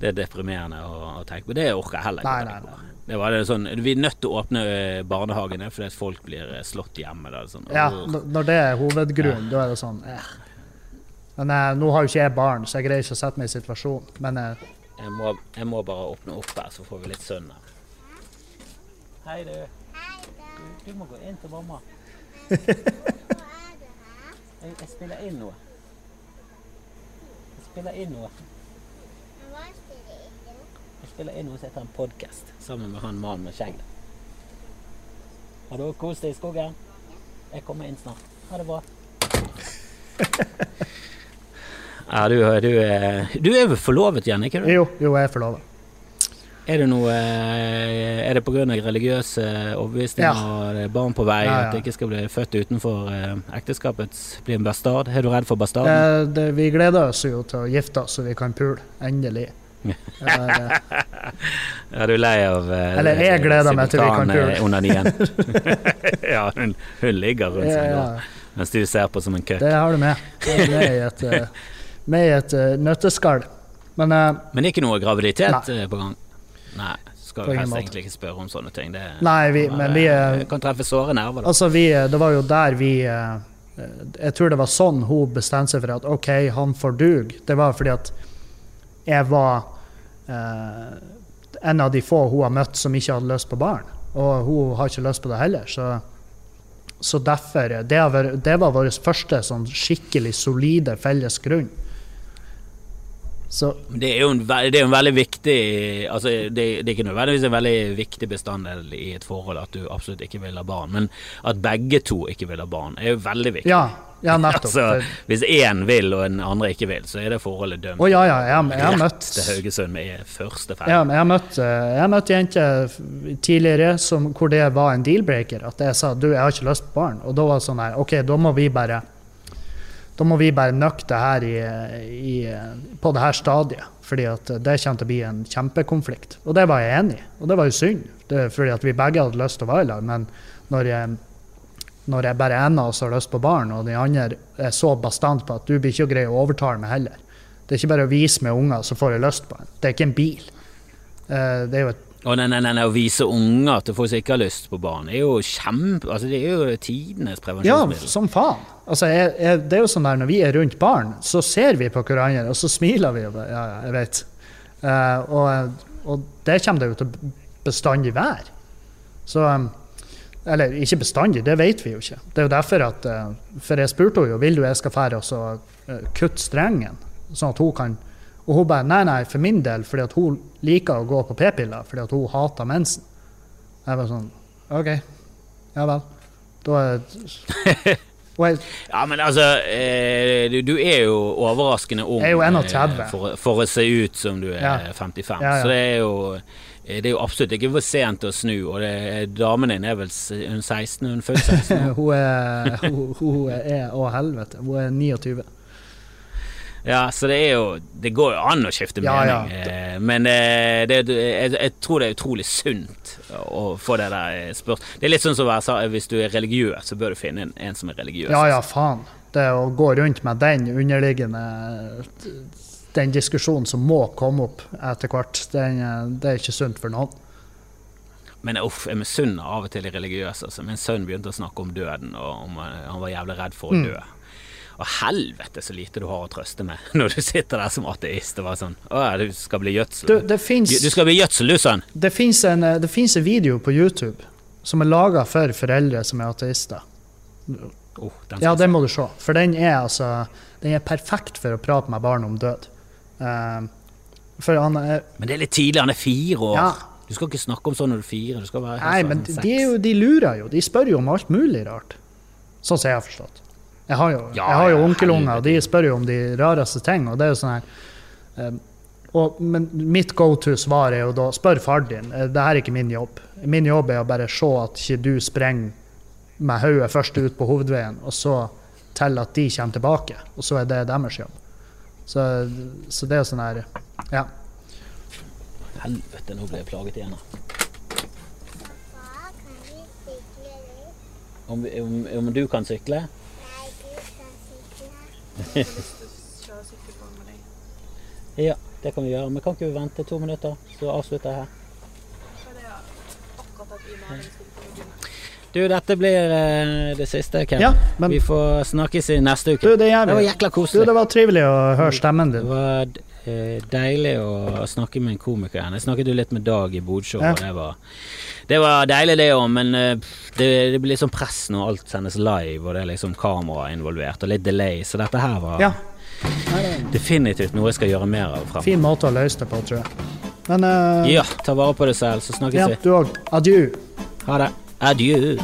Speaker 1: det er deprimerende å, å tenke på. Det orker jeg heller ikke.
Speaker 3: Nei, nei,
Speaker 1: nei. Det var det sånn, vi er nødt til å åpne eh, barnehagene fordi at folk blir eh, slått hjemme. Da, sånn,
Speaker 3: Ja, når det er hovedgrunnen, da er det sånn eh. Men eh, nå har jo ikke jeg barn, så jeg greier ikke å sette meg i situasjonen. Men eh,
Speaker 1: jeg, må, jeg må bare åpne opp her, så får vi litt sønn her. Hei, du. du. Du må gå inn til mamma. Jeg, jeg spiller inn noe. Jeg spiller inn noe. Jeg spiller inn noe som heter en podkast sammen med han mannen med skjegget. Har du kost deg i skogen? Jeg kommer inn snart. Ha det bra. Ja, du, du, du er vel forlovet igjen, ikke du?
Speaker 3: Jo, jo, jeg er forlova.
Speaker 1: Er det noe eh, Er det pga. religiøse overbevisninger
Speaker 3: Ja.
Speaker 1: og barn på vei,
Speaker 3: Ja, ja.
Speaker 1: at det ikke skal bli født utenfor eh, ekteskapets Bli en bastard? Er du redd for bastarden?
Speaker 3: Det, det, vi gleder oss jo til å gifte oss så vi kan pule. Endelig.
Speaker 1: ja, du Er lei av eh,
Speaker 3: Eller jeg gleder meg til vi kan pule.
Speaker 1: ja, hun, hun ligger rundt seg da, mens du ser på som en køkk.
Speaker 3: det har du med. Det er et, med et uh, nøtteskall. Men uh,
Speaker 1: Men ikke noe graviditet
Speaker 3: Nei.
Speaker 1: eh, på gang? Nei. Skal
Speaker 3: På
Speaker 1: helst
Speaker 3: måte.
Speaker 1: egentlig ikke spørre om sånne ting. Det
Speaker 3: Nei, vi, men vi
Speaker 1: kan treffe såre nerver. Da.
Speaker 3: Altså, vi, det var jo der vi Jeg tror det var sånn hun bestemte seg for at OK, han får dug. Det var fordi at jeg var eh, en av de få hun har møtt som ikke hadde lyst på barn. Og hun har ikke lyst på det heller. Så, så derfor det var vår første sånn skikkelig solide felles grunn. Så
Speaker 1: Det er jo en, det er en veldig viktig altså det, det er ikke nødvendigvis en veldig viktig bestanddel i et forhold at du absolutt ikke vil ha barn, men at begge to ikke vil ha barn, er jo veldig viktig.
Speaker 3: ja, ja nettopp.
Speaker 1: altså, hvis én vil og den andre ikke vil, så er det forholdet dømt.
Speaker 3: Oh, ja, ja, jeg, jeg, jeg møtt
Speaker 1: til Haugesund med første
Speaker 3: Ja,
Speaker 1: ferd.
Speaker 3: men jeg har møtt, eh, møtt jenter tidligere som, hvor det var en deal-breaker. At jeg sa du, jeg har ikke lyst på barn. Og da var det sånn her, OK, da må vi bare da må vi bare nøkke det her i, i, på det her stadiet. fordi at det kommer til å bli en kjempekonflikt. Og det var jeg enig i. Og det var jo synd, det fordi at vi begge hadde lyst til å være i lag. Men når jeg, når jeg bare en av oss har lyst på barn, og den andre er så bastant på at du blir ikke grei å overtale meg heller. Det er ikke bare å vise meg unger, så får jeg lyst på en. Det er ikke en bil. Eh, Det er jo et
Speaker 1: Og nei, nei, nei, å vise unger til folk som ikke har lyst på barn, er jo kjempe Altså, det er jo tidenes prevensjonsmiddel.
Speaker 3: Ja, som faen. Altså, jeg, jeg, det er jo sånn der Når vi er rundt barn, så ser vi på hverandre, og så smiler vi. Ja, ja, jeg vet. Uh, og, og det kommer det jo til bestandig være. Så um, Eller ikke bestandig, det vet vi jo ikke. Det er jo derfor at uh, For jeg spurte henne jo vil du jeg skal fære og så eh, kutte strengen, sånn at hun kan Og hun bare nei, nei, for min del, fordi at hun liker å gå på p-piller fordi at hun hater mensen. Jeg var sånn OK, ja vel. Da er
Speaker 1: Ja, men altså, eh, du, du er jo overraskende ung
Speaker 3: Jeg er jo 31.
Speaker 1: eh, for, for å se ut som du er
Speaker 3: Ja.
Speaker 1: 55.
Speaker 3: Ja, ja.
Speaker 1: Så det er jo eh, det er jo absolutt ikke for sent å snu. Og det, damen din er vel hun 16? Hun er født 16?
Speaker 3: hun hun, hun er Å, helvete. Hun er 29.
Speaker 1: Ja, så det er jo Det går jo an å skifte
Speaker 3: Ja, ja.
Speaker 1: mening. eh, Men eh, det, jeg, jeg tror det er utrolig sunt å få det der spørsmålet. Det er litt sånn som jeg sa- hvis du er religiøs, så bør du finne en, en som er religiøs.
Speaker 3: Ja, ja, faen. Det å gå rundt med den underliggende Den diskusjonen som må komme opp etter hvert, den, det er ikke sunt for noen.
Speaker 1: Men uff, jeg misunner av og til de religiøse. Altså. Min sønn begynte å snakke om døden, og om eh, han var jævlig redd for å
Speaker 3: Mm.
Speaker 1: Og helvete så lite du har å trøste med når du sitter der som ateist. og var sånn Å ja, du skal bli gjødsel.
Speaker 3: Du, det fins
Speaker 1: Du skal bli gjødsel, du, sønn.
Speaker 3: det finnes en, en video på YouTube som er laga for foreldre som er ateister.
Speaker 1: Oh, den
Speaker 3: Ja, den må du se. For den er altså Den er perfekt for å prate med barn om død. Eh, for han er
Speaker 1: Men det er litt tidlig, han er fire år.
Speaker 3: Ja.
Speaker 1: Du skal ikke snakke om sånn når du er fire. Du skal være
Speaker 3: Nei,
Speaker 1: sånn
Speaker 3: men de, jo, de lurer jo. De spør jo om alt mulig rart. Sånn som jeg har forstått. Jeg har jo,
Speaker 1: Ja,
Speaker 3: jeg har jo
Speaker 1: ja,
Speaker 3: onkelunger, og de spør jo om de rareste ting. Og det er jo sånn her um, og, Men mitt go to-svar er jo da spør far din. Eh, Det her er ikke min jobb. Min jobb er å bare se at ikke du sprenger med hodet først ut på hovedveien, og så til at de kommer tilbake. Og så er det deres jobb. Så, så det er sånn her Ja.
Speaker 1: Helvete, nå ble jeg plaget igjen.
Speaker 4: Far, kan vi sykle?
Speaker 1: Om, om, om du kan sykle?
Speaker 4: Nei, du kan sykle.
Speaker 1: Ja, det kan vi gjøre. Men kan ikke vi vente to minutter, så avslutter jeg her? Du, dette blir eh, det siste, Ken.
Speaker 3: Ja, men-
Speaker 1: Vi får snakkes i neste uke.
Speaker 3: Du, det
Speaker 1: Det var jækla koselig.
Speaker 3: Du, det var trivelig å høre stemmen
Speaker 1: Det
Speaker 3: din.
Speaker 1: var eh, deilig å snakke med en komiker igjen. Jeg snakket jo litt med Dag i Bodsjå,
Speaker 3: Ja.
Speaker 1: og det var, det var deilig, det òg, men eh, det, det blir litt sånn press når alt sendes live, og det er liksom kamera involvert, og litt delay, så dette her var
Speaker 3: Ja.
Speaker 1: Definitivt noe jeg skal gjøre mer av fremover.
Speaker 3: fin måte å løse det på, tror jeg. Men uh,
Speaker 1: Ja, ta vare på deg selv, så snakkes vi.
Speaker 3: ja, du òg. Adjø.
Speaker 1: Ha det. Adjø.